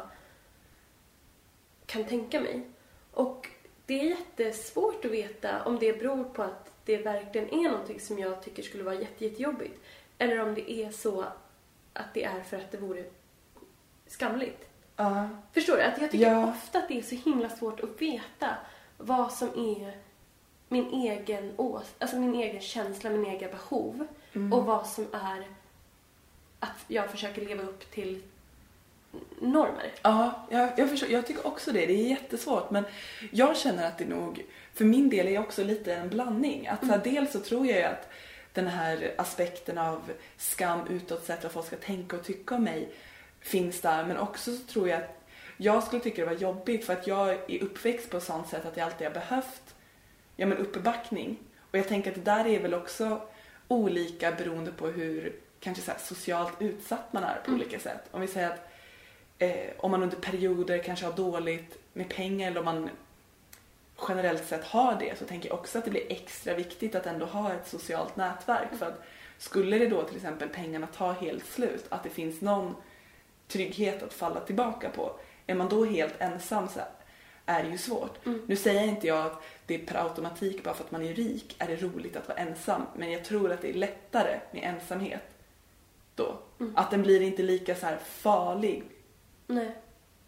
Speaker 1: kan tänka mig. Och det är jättesvårt att veta om det beror på att det verkligen är någonting som jag tycker skulle vara jätte, jättejobbigt. Eller om det är så att det är för att det vore skamligt.
Speaker 2: Ja.
Speaker 1: Förstår du? Att jag tycker
Speaker 2: Ja.
Speaker 1: ofta att det är så himla svårt att veta vad som är min egen ås alltså min egen känsla, min egen behov
Speaker 2: Mm.
Speaker 1: och vad som är att jag försöker leva upp till normer.
Speaker 2: Ja, jag, jag, förstår, jag tycker också det. Det är jättesvårt. Men jag känner att det nog, för min del är också lite en blandning. Att så här, dels så tror jag ju att den här aspekten av skam utåt sett, vad folk ska tänka och tycka om mig, finns där. Men också så tror jag att jag skulle tycka det var jobbigt för att jag är uppväxt på ett sånt sätt att jag alltid har behövt ja, men uppbackning. Och jag tänker att det där är väl också olika beroende på hur kanske så socialt utsatt man är på olika sätt. Om vi säger att eh, om man under perioder kanske har dåligt med pengar eller om man generellt sett har det så tänker jag också att det blir extra viktigt att ändå ha ett socialt nätverk för att skulle det då till exempel pengarna ta helt slut, att det finns någon trygghet att falla tillbaka på. Är man då helt ensam så är det ju svårt.
Speaker 1: Mm.
Speaker 2: Nu säger inte jag att det är per automatik bara för att man är rik är det roligt att vara ensam men jag tror att det är lättare med ensamhet då.
Speaker 1: Mm.
Speaker 2: Att den blir inte lika så här farlig.
Speaker 1: Nej.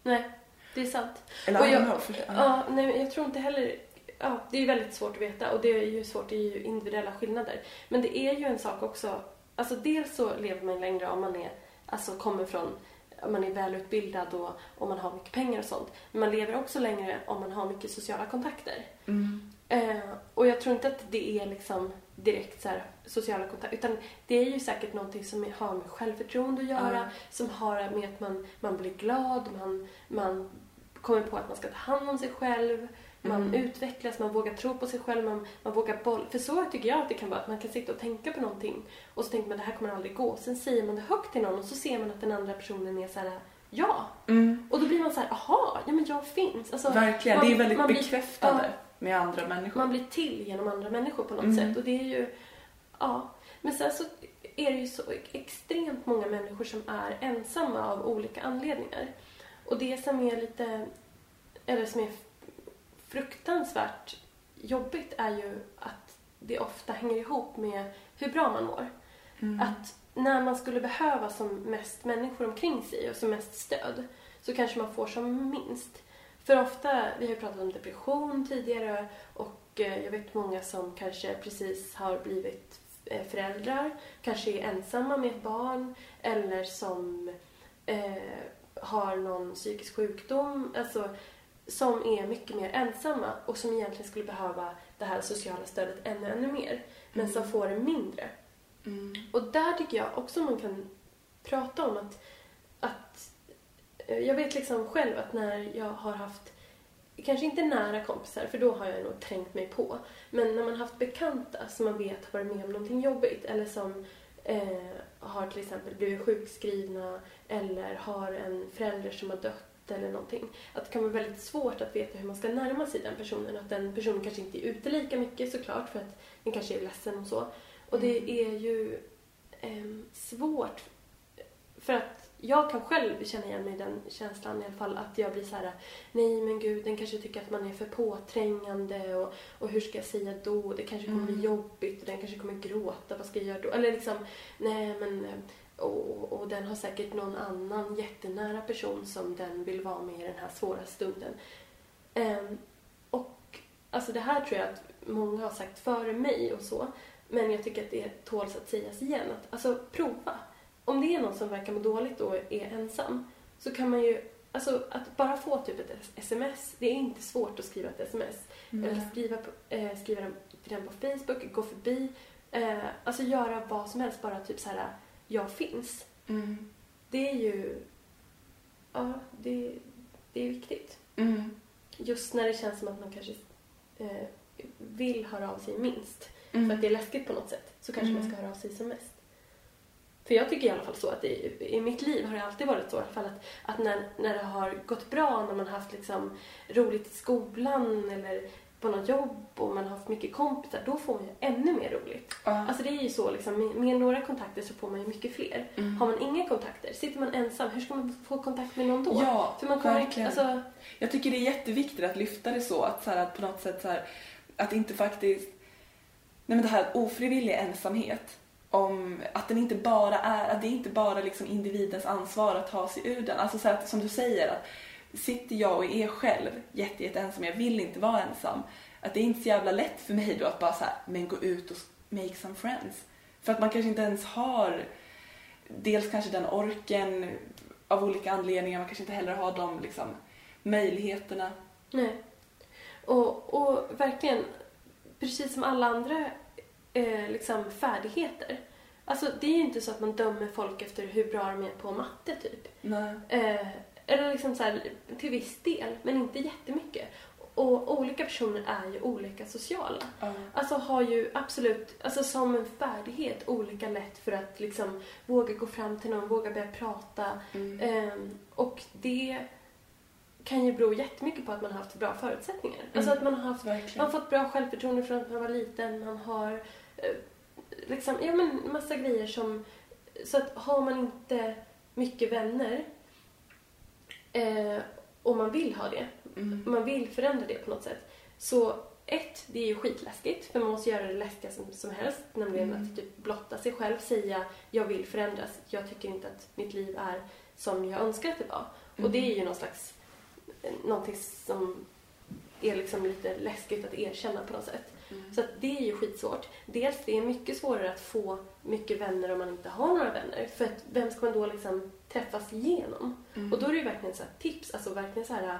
Speaker 1: Nej, det är sant.
Speaker 2: Eller
Speaker 1: Och jag-
Speaker 2: know,
Speaker 1: Ja, nej, jag tror inte heller... Ja, det är väldigt svårt att veta och det är ju svårt, det är ju individuella skillnader. Men det är ju en sak också, alltså dels så lever man längre om man är, alltså kommer från, om man är välutbildad och om man har mycket pengar och sånt. Men man lever också längre om man har mycket sociala kontakter.
Speaker 2: Mm.
Speaker 1: Eh, och jag tror inte att det är liksom direkt så här sociala kontakter utan det är ju säkert någonting som har med självförtroende att göra,
Speaker 2: Ja.
Speaker 1: som har med att man, man blir glad, man, man kommer på att man ska ta hand om sig själv, man
Speaker 2: Mm.
Speaker 1: utvecklas, man vågar tro på sig själv, man, man vågar boll. För så tycker jag att det kan vara, att man kan sitta och tänka på någonting och så tänker man det här kommer aldrig gå. Sen säger man det högt till någon och så ser man att den andra personen är så här ja.
Speaker 2: Mm.
Speaker 1: Och då blir man så här, aha, ja men jag finns. Alltså,
Speaker 2: Verkligen,
Speaker 1: man-
Speaker 2: det är väldigt
Speaker 1: man blir-
Speaker 2: bekräftande
Speaker 1: ja.
Speaker 2: med andra människor.
Speaker 1: Man blir till genom andra människor på något
Speaker 2: Mm.
Speaker 1: sätt. Och det är ju, ja. Men sen så är det ju så extremt många människor som är ensamma av olika anledningar. Och det som är lite, eller som är fruktansvärt jobbigt är ju att det ofta hänger ihop med hur bra man mår.
Speaker 2: Mm.
Speaker 1: Att när man skulle behöva som mest människor omkring sig och som mest stöd så kanske man får som minst. För ofta, vi har ju pratat om depression tidigare och eh, jag vet många som kanske precis har blivit eh, föräldrar, kanske är ensamma med ett barn eller som eh, har någon psykisk sjukdom, alltså som är mycket mer ensamma och som egentligen skulle behöva det här sociala stödet ännu, ännu mer, men som får det mindre.
Speaker 2: Mm.
Speaker 1: Och där tycker jag också man kan prata om att, att eh, jag vet liksom själv att när jag har haft, kanske inte nära kompisar för då har jag nog trängt mig på, men när man har haft bekanta som man vet har varit med om någonting jobbigt eller som har till exempel blivit sjukskrivna eller har en förälder som har dött eller någonting. Att det kan vara väldigt svårt att veta hur man ska närma sig den personen. Att den personen kanske inte är ute lika mycket såklart för att den kanske är ledsen och så. Och det är ju ehm, svårt för att jag kan själv känna igen mig i den känslan i alla fall att jag blir så här nej men gud den kanske tycker att man är för påträngande och, och hur ska jag säga då? Det kanske kommer bli
Speaker 2: Mm.
Speaker 1: jobbigt och den kanske kommer gråta, vad ska jag göra då? Eller liksom nej men och, och den har säkert någon annan jättenära person som den vill vara med i den här svåra stunden. Ehm, och alltså det här tror jag att många har sagt före mig och så. Men jag tycker att det tåls att sägas igen. Att, alltså prova. Om det är någon som verkar må dåligt och är ensam så kan man ju alltså att bara få typ ett sms, det är inte svårt att skriva ett sms. Eller skriva, eh, skriva till den på Facebook, gå förbi. Eh, alltså göra vad som helst, bara typ så här, jag finns.
Speaker 2: Mm.
Speaker 1: Det är ju, ja, det, det är viktigt.
Speaker 2: Mm.
Speaker 1: Just när det känns som att man kanske eh, vill höra av sig minst.
Speaker 2: Mm.
Speaker 1: För att det är läskigt på något sätt. Så kanske
Speaker 2: Mm.
Speaker 1: man ska höra av sig som mest. För jag tycker i alla fall så att det, i mitt liv har det alltid varit så i alla fall att, att när, när det har gått bra, när man har haft liksom roligt i skolan eller på något jobb och man har haft mycket kompisar, då får man ju ännu mer roligt.
Speaker 2: Ja.
Speaker 1: Alltså det är ju så liksom, med, med några kontakter så får man ju mycket fler.
Speaker 2: Mm.
Speaker 1: Har man inga kontakter, sitter man ensam, hur ska man få kontakt med någon då?
Speaker 2: Ja,
Speaker 1: För man kommer,
Speaker 2: verkligen.
Speaker 1: alltså,
Speaker 2: Jag tycker det är jätteviktigt att lyfta det så, att, så här, att på något sätt så här, att inte faktiskt, nej men det här ofrivillig ensamhet, om att den inte bara är, att det inte bara liksom individens ansvar att ta sig ur den. Alltså så att, som du säger, att sitter jag och är själv jätte, jätte ensam, jag vill inte vara ensam, att det är inte så jävla lätt för mig då att bara så här, men gå ut och make some friends. För att man kanske inte ens har dels kanske den orken av olika anledningar, man kanske inte heller har de liksom, möjligheterna.
Speaker 1: Nej. Och, och verkligen, precis som alla andra eh, liksom färdigheter. Alltså det är ju inte så att man dömer folk efter hur bra de är på matte typ.
Speaker 2: Nej.
Speaker 1: Eh, eller liksom så här, till viss del, men inte jättemycket. Och olika personer är ju olika sociala.
Speaker 2: Ja.
Speaker 1: Alltså har ju absolut, alltså som en färdighet, olika lätt för att liksom våga gå fram till någon, våga börja prata.
Speaker 2: Mm.
Speaker 1: Ehm, och det kan ju bero jättemycket på att man har haft bra förutsättningar. Alltså
Speaker 2: Mm.
Speaker 1: att man har, haft, man har fått bra självförtroende från att man var liten. Man har eh, liksom, ja men massa grejer som... Så att har man inte mycket vänner eh, och man vill ha det,
Speaker 2: Mm.
Speaker 1: man vill förändra det på något sätt. Så ett, det är ju skitläskigt för man måste göra det läskiga som, som helst. Nämligen
Speaker 2: Mm.
Speaker 1: att typ blotta sig själv, säga jag vill förändras. Jag tycker inte att mitt liv är som jag önskar att det var. Och
Speaker 2: Mm.
Speaker 1: det är ju någon slags, eh, någonting som är liksom lite läskigt att erkänna på något sätt.
Speaker 2: Mm.
Speaker 1: Så det är ju skitsvårt. Dels det är mycket svårare att få mycket vänner om man inte har några vänner. För att vem ska man då liksom träffas igenom?
Speaker 2: Mm.
Speaker 1: Och då är det ju verkligen så här tips, alltså verkligen så här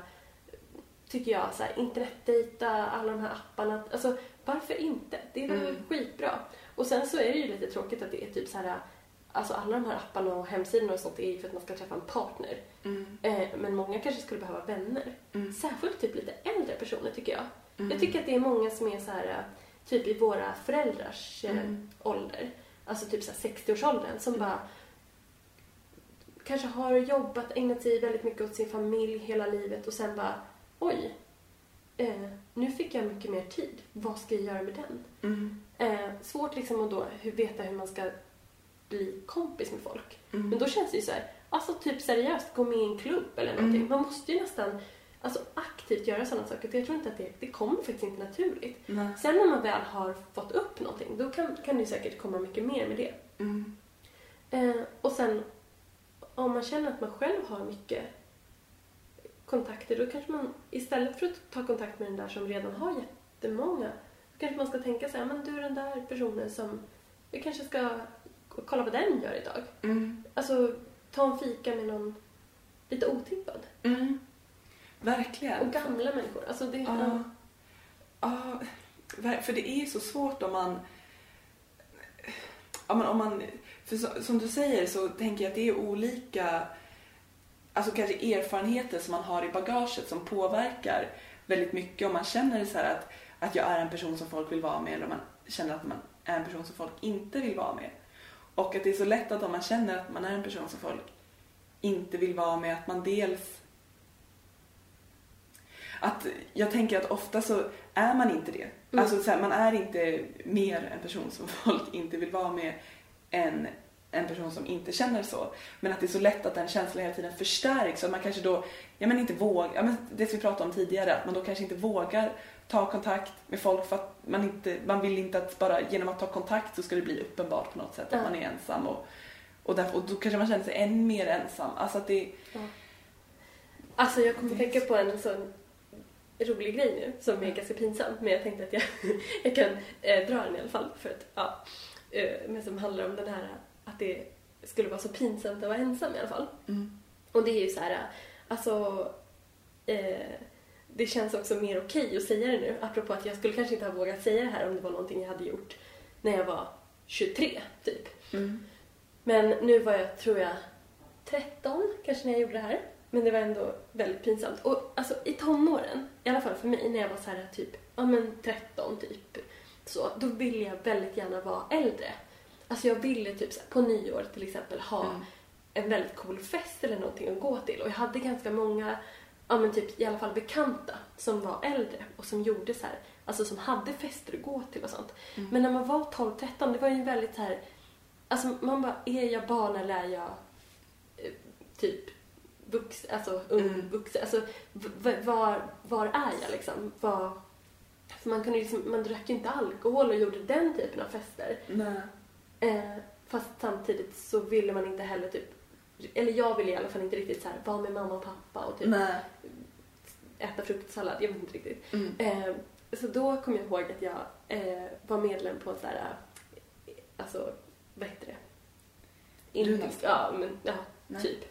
Speaker 1: tycker jag, så här, internetdejta, alla de här apparna. Alltså varför inte? Det är väl
Speaker 2: Mm.
Speaker 1: skitbra. Och sen så är det ju lite tråkigt att det är typ så här, alltså alla de här apparna och hemsidorna och sånt är ju för att man ska träffa en partner.
Speaker 2: Mm.
Speaker 1: Eh, men många kanske skulle behöva vänner.
Speaker 2: Mm.
Speaker 1: Särskilt typ lite äldre personer tycker jag.
Speaker 2: Mm.
Speaker 1: Jag tycker att det är många som är så här, eh, typ i våra föräldrars eh,
Speaker 2: Mm.
Speaker 1: ålder. Alltså typ så här 60-årsåldern som
Speaker 2: Mm.
Speaker 1: bara kanske har jobbat, ägnat sig väldigt mycket åt sin familj hela livet och sen bara oj, eh, nu fick jag mycket mer tid. Vad ska jag göra med den?
Speaker 2: Mm.
Speaker 1: Eh, svårt liksom att då veta hur man ska bli kompis med folk.
Speaker 2: Mm.
Speaker 1: Men då känns det ju så här, alltså typ seriöst, gå med i en klubb eller någonting.
Speaker 2: Mm.
Speaker 1: Man måste ju nästan alltså, aktivt göra sådana saker. Jag tror inte att det, det kommer faktiskt inte naturligt.
Speaker 2: Nej.
Speaker 1: Sen när man väl har fått upp någonting, då kan, kan det säkert komma mycket mer med det.
Speaker 2: Mm.
Speaker 1: Eh, och sen om man känner att man själv har mycket kontakter, då kanske man istället för att ta kontakt med den där som redan har jättemånga, då kanske man ska tänka så här, men du den där personen som, vi kanske ska kolla vad den gör idag.
Speaker 2: Mm.
Speaker 1: Alltså, ta en fika med någon lite otippad.
Speaker 2: Mm. Verkligen.
Speaker 1: Och gamla människor. Alltså det,
Speaker 2: Ja. Ja, för det är så svårt om man... Ja, men om man för som du säger så tänker jag att det är olika alltså kanske erfarenheter som man har i bagaget som påverkar väldigt mycket om man känner så här att, att jag är en person som folk vill vara med eller om man känner att man är en person som folk inte vill vara med. Och att det är så lätt att om man känner att man är en person som folk inte vill vara med, att man dels att jag tänker att ofta så är man inte det.
Speaker 1: Mm.
Speaker 2: Alltså så här, man är inte mer en person som folk inte vill vara med än en person som inte känner så. Men att det är så lätt att den känslan hela tiden förstärks och att man kanske då, ja men inte vågar, ja men det som vi pratade om tidigare, att man då kanske inte vågar ta kontakt med folk för att man inte, man vill inte att bara genom att ta kontakt så ska det bli uppenbart på något sätt att
Speaker 1: Ja.
Speaker 2: man är ensam och, och, därför, och då kanske man känner sig än mer ensam. Alltså att det,
Speaker 1: Alltså jag kommer att tänka på en sån rolig grej nu som är ganska pinsam men jag tänkte att jag, jag kan eh, dra den i alla fall för att, ja, eh, men som handlar om den här att det skulle vara så pinsamt att vara ensam i alla fall.
Speaker 2: mm,
Speaker 1: Och det är ju så här Alltså, eh, det känns också mer okej att säga det nu. Apropå att jag skulle kanske inte ha vågat säga det här om det var någonting jag hade gjort när jag var 23, typ.
Speaker 2: Mm.
Speaker 1: Men nu var jag, tror jag, 13 kanske när jag gjorde det här. Men det var ändå väldigt pinsamt. Och alltså i tonåren, i alla fall för mig, när jag var så här typ, ja men 13 typ, så, då ville jag väldigt gärna vara äldre. Alltså jag ville typ så här, på nyår till exempel ha
Speaker 2: Mm.
Speaker 1: en väldigt cool fest eller någonting att gå till. Och jag hade ganska många, ja men typ i alla fall bekanta som var äldre och som gjorde så här, alltså som hade fester att gå till och sånt.
Speaker 2: Mm.
Speaker 1: Men när man var 12-13, det var ju väldigt så här, alltså man bara, är jag barn eller är jag eh, typ vux, alltså ung
Speaker 2: Mm.
Speaker 1: vuxen? Alltså var, var är jag liksom? Var, för man kunde liksom, man drack ju inte alkohol och gjorde den typen av fester.
Speaker 2: Nej.
Speaker 1: Eh, fast samtidigt så ville man inte heller typ, eller jag ville i alla fall inte riktigt så här vara med mamma och pappa och typ
Speaker 2: Nej.
Speaker 1: äta fruktsallad, jag vet inte riktigt.
Speaker 2: Mm.
Speaker 1: Eh, så då kom jag ihåg att jag eh, var medlem på en sån här, eh, alltså vad heter det?
Speaker 2: Runastic.
Speaker 1: Ja, men ja,
Speaker 2: Nej.
Speaker 1: typ.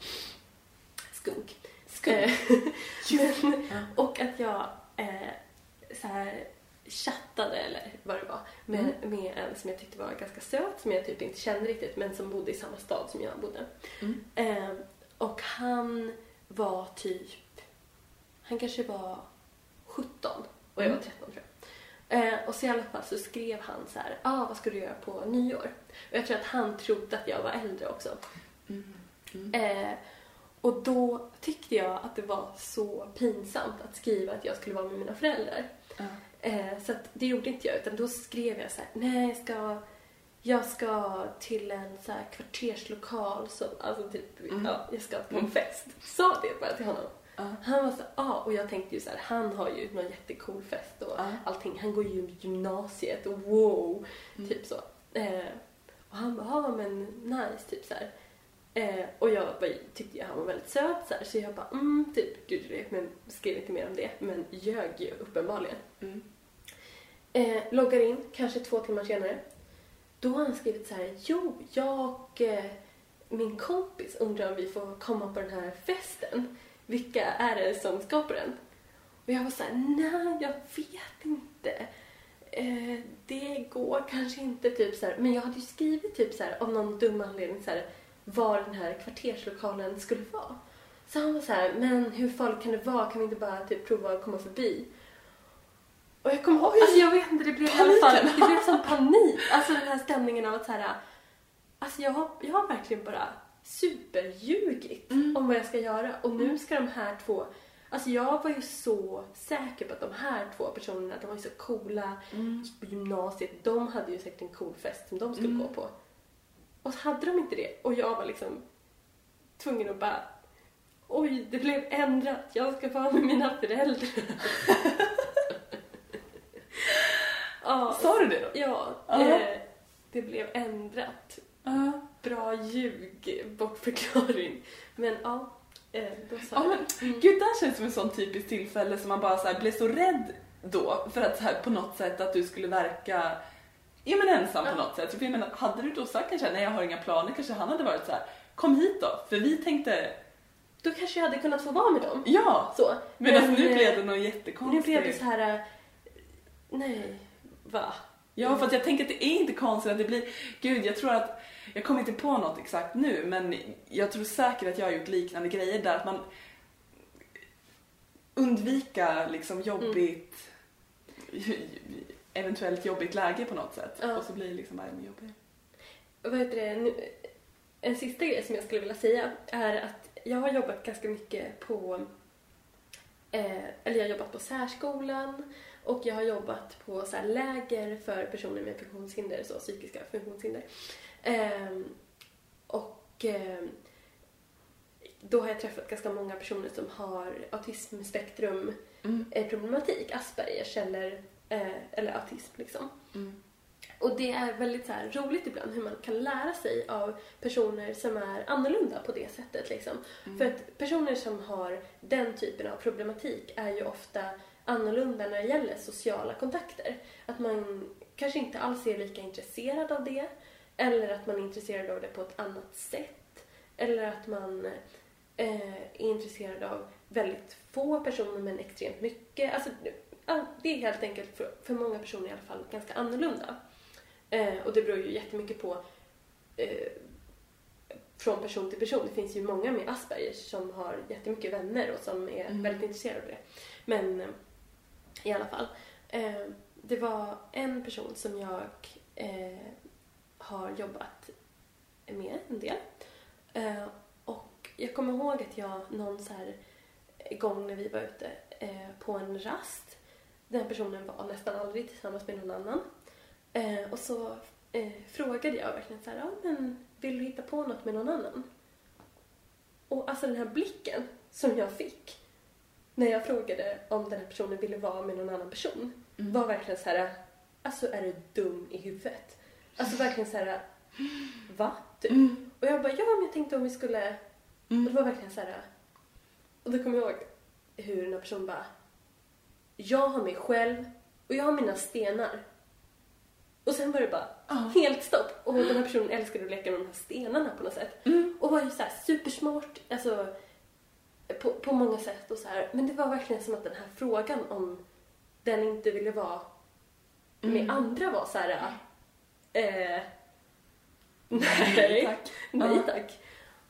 Speaker 1: Skunk.
Speaker 2: Skunk.
Speaker 1: Eh, men, och att jag eh, så här chattade, eller vad det var, med, med en som jag tyckte var ganska söt, som jag typ inte kände riktigt, men som bodde i samma stad som jag bodde.
Speaker 2: Mm.
Speaker 1: Eh, och han var typ, han kanske var 17 och jag var
Speaker 2: Mm.
Speaker 1: 13 tror jag. Eh, och så i alla fall så skrev han så här, ah, vad ska du göra på nyår? Och jag tror att han trodde att jag var äldre också.
Speaker 2: Mm. Mm.
Speaker 1: Eh, och då tyckte jag att det var så pinsamt att skriva att jag skulle vara med mina föräldrar.
Speaker 2: Ja.
Speaker 1: Eh, så det gjorde inte jag, utan då skrev jag så här, nej jag ska, jag ska till en så här kvarterslokal, som, alltså typ,
Speaker 2: Mm.
Speaker 1: ja, jag ska på en
Speaker 2: Mm.
Speaker 1: fest. Sa det bara till honom.
Speaker 2: Ja.
Speaker 1: Han var så ja, ah, och jag tänkte ju så här, han har ju någon jättecool fest och
Speaker 2: Ja.
Speaker 1: allting. Han går ju gymnasiet och wow,
Speaker 2: Mm.
Speaker 1: typ så. Eh, och han bara, ja men nice, typ så här. Eh, och jag bara, tyckte ju han var väldigt söt så här, så jag bara, mm, typ, du, du, men skrev inte mer om det, men ljög ju uppenbarligen.
Speaker 2: Mm.
Speaker 1: Eh, loggar in, kanske två timmar senare. Då har han skrivit så här, jo, jag och eh, min kompis undrar om vi får komma på den här festen. Vilka är det som ska på den? Och jag var så här, nej, jag vet inte. Eh, det går kanske inte, typ så här. Men jag hade ju skrivit typ så här, av någon dum anledning så här, var den här kvarterslokalen skulle vara. Så han var så här, men hur farligt kan det vara? Kan vi inte bara typ prova att komma förbi? Och jag kommer ihåg, alltså jag vet inte, det blev i alla fall, det blev sån panik. Alltså den här stämningen av att så här, alltså jag har, jag har verkligen bara superljugit
Speaker 2: Mm.
Speaker 1: om vad jag ska göra. Och nu ska de här två, alltså jag var ju så säker på att de här två personerna, de var ju så coola,
Speaker 2: Mm.
Speaker 1: på gymnasiet, de hade ju säkert en cool fest som de skulle
Speaker 2: Mm.
Speaker 1: gå på. Och så hade de inte det. Och jag var liksom tvungen att bara, oj, det blev ändrat, jag ska vara med mina föräldrar. ja,
Speaker 2: Sa du det då?
Speaker 1: ja
Speaker 2: Ja.
Speaker 1: eh, det blev ändrat.
Speaker 2: Ja.
Speaker 1: Bra ljug, bortförklaring. Men ja, eh, då sa
Speaker 2: Ja, men,
Speaker 1: det. Mm.
Speaker 2: Gud, det här känns som en sån typiskt tillfälle som man bara så här blev så rädd då för att så här, på något sätt att du skulle verka ja, men ensam på något sätt. För jag menar, hade du då sagt kanske nej jag har inga planer, kanske han hade varit så här kom hit då, för vi tänkte
Speaker 1: Då kanske jag hade kunnat få vara med dem.
Speaker 2: ja.
Speaker 1: Så.
Speaker 2: Medan
Speaker 1: Men,
Speaker 2: nu
Speaker 1: eh,
Speaker 2: blev det något
Speaker 1: Nu
Speaker 2: jättekonstigt.
Speaker 1: blev det så här, eh, nej, va?
Speaker 2: Ja, för att jag tänker att det är inte konstigt att det blir... Gud, jag tror att... Jag kommer inte på något exakt nu, men jag tror säkert att jag har gjort liknande grejer där att man undvika liksom jobbigt... Eventuellt jobbigt läge på något sätt.
Speaker 1: Ja.
Speaker 2: Och så blir det liksom bara ännu jobbigare.
Speaker 1: vad heter det, nu, en sista grej som jag skulle vilja säga är att jag har jobbat ganska mycket på, eh, eller jag har jobbat på särskolan och jag har jobbat på så här läger för personer med funktionshinder, så psykiska funktionshinder. Ehm, och ehm, då har jag träffat ganska många personer som har autismspektrum
Speaker 2: Mm.
Speaker 1: eh, problematik, Aspergers eller, eh, eller autism liksom.
Speaker 2: Mm.
Speaker 1: Och det är väldigt så här roligt ibland hur man kan lära sig av personer som är annorlunda på det sättet. Liksom.
Speaker 2: Mm.
Speaker 1: För att personer som har den typen av problematik är ju ofta annorlunda när det gäller sociala kontakter. Att man kanske inte alls är lika intresserad av det eller att man är intresserad av det på ett annat sätt. Eller att man eh, är intresserad av väldigt få personer men extremt mycket. Alltså, ja, det är helt enkelt för, för många personer i alla fall ganska annorlunda. Eh, och det beror ju jättemycket på eh, från person till person. Det finns ju många med Asperger som har jättemycket vänner och som är
Speaker 2: Mm.
Speaker 1: väldigt intresserade av det. Men eh, i alla fall. Eh, det var en person som jag eh, har jobbat med en del. Eh, och jag kommer ihåg att jag någon så här gång när vi var ute på en rast. Den personen var nästan aldrig tillsammans med någon annan. Eh, och så eh, frågade jag verkligen så här, ja men vill du hitta på något med någon annan? Och alltså den här blicken som jag fick när jag frågade om den här personen ville vara med någon annan person
Speaker 2: Mm.
Speaker 1: var verkligen så här, alltså är du dum i huvudet? Alltså verkligen så här, va? Typ.
Speaker 2: Mm.
Speaker 1: Och jag bara, ja men jag tänkte om vi skulle... Och
Speaker 2: Mm.
Speaker 1: det var verkligen så här. Och då kommer jag ihåg hur den här personen bara, jag har mig själv och jag har mina stenar. Och sen var det bara
Speaker 2: Ja.
Speaker 1: helt stopp. Och den här personen älskade att leka med de här stenarna på något sätt.
Speaker 2: Mm.
Speaker 1: Och var ju så här supersmart, alltså på, på många sätt och så här. Men det var verkligen som att den här frågan om den inte ville vara med
Speaker 2: Mm.
Speaker 1: andra var så här. Eh,
Speaker 2: Nej, tack.
Speaker 1: nej tack.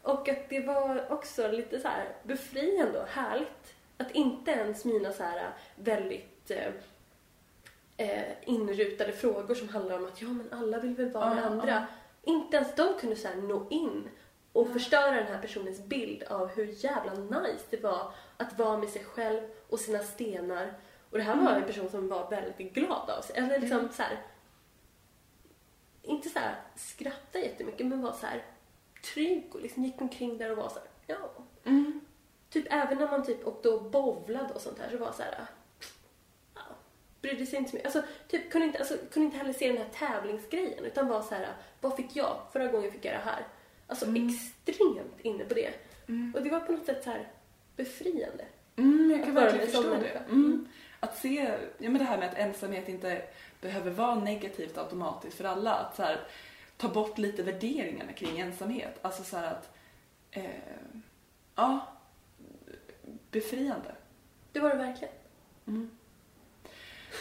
Speaker 1: Och att det var också lite så här befriande och härligt. Att inte ens mina så här väldigt eh, inrutade frågor som handlar om att ja men alla vill väl vara med
Speaker 2: Ja,
Speaker 1: andra.
Speaker 2: ja.
Speaker 1: Inte ens de kunde så här nå in och
Speaker 2: Ja.
Speaker 1: förstöra den här personens bild av hur jävla nice det var att vara med sig själv och sina stenar. Och det här var en person som var väldigt glad av sig. Eller liksom
Speaker 2: Mm.
Speaker 1: så här, inte så här skratta jättemycket men var så här trygg och liksom gick omkring där och var så här, ja.
Speaker 2: Mm.
Speaker 1: Typ även när man typ åkte och bowlade och sånt här så var så här, ja, brydde sig inte så mycket. Alltså, typ kunde inte, alltså, kunde inte heller se den här tävlingsgrejen utan var så här, vad fick jag? Förra gången fick jag det här. Alltså
Speaker 2: Mm.
Speaker 1: extremt inne på det.
Speaker 2: Mm.
Speaker 1: Och det var på något sätt så här befriande.
Speaker 2: Mm, jag kan verkligen förstå det.
Speaker 1: människa.
Speaker 2: Mm. Att se, ja men det här med att ensamhet inte behöver vara negativt automatiskt för alla. Att så här, ta bort lite värderingarna kring ensamhet. Alltså så här att, eh, ja, befriande.
Speaker 1: Det var det verkligen.
Speaker 2: Mm.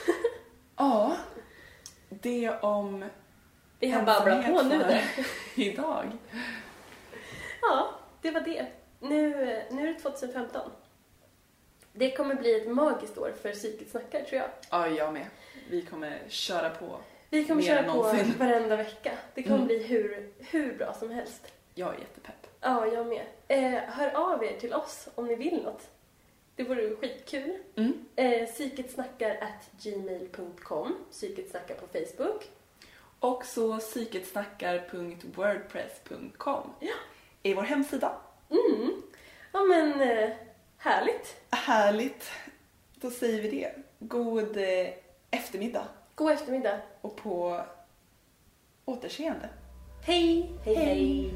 Speaker 2: ja, det om
Speaker 1: Vi har babblat på nu där.
Speaker 2: idag.
Speaker 1: Ja, det var det. Nu, nu är det 2015. Det kommer bli ett magiskt år för Psyket snackar tror jag.
Speaker 2: Ja, jag med. Vi kommer köra på.
Speaker 1: Vi kommer
Speaker 2: Mer
Speaker 1: köra på
Speaker 2: någonsin.
Speaker 1: varenda vecka. Det kommer
Speaker 2: Mm.
Speaker 1: bli hur, hur bra som helst.
Speaker 2: Jag är jättepepp.
Speaker 1: Ja, jag med. Eh, hör av er till oss om ni vill något. Det vore skitkul.
Speaker 2: Mm.
Speaker 1: Eh, psyketsnackar at gmail.com. Psyketsnackar på Facebook.
Speaker 2: Och så psyketsnackar.wordpress.com
Speaker 1: Ja.
Speaker 2: är vår hemsida.
Speaker 1: Mm. Ja, men eh, härligt.
Speaker 2: Härligt. Då säger vi det. God eh, eftermiddag
Speaker 1: God eftermiddag.
Speaker 2: och på återseende.
Speaker 1: Hej, hej, hej.
Speaker 2: Hej.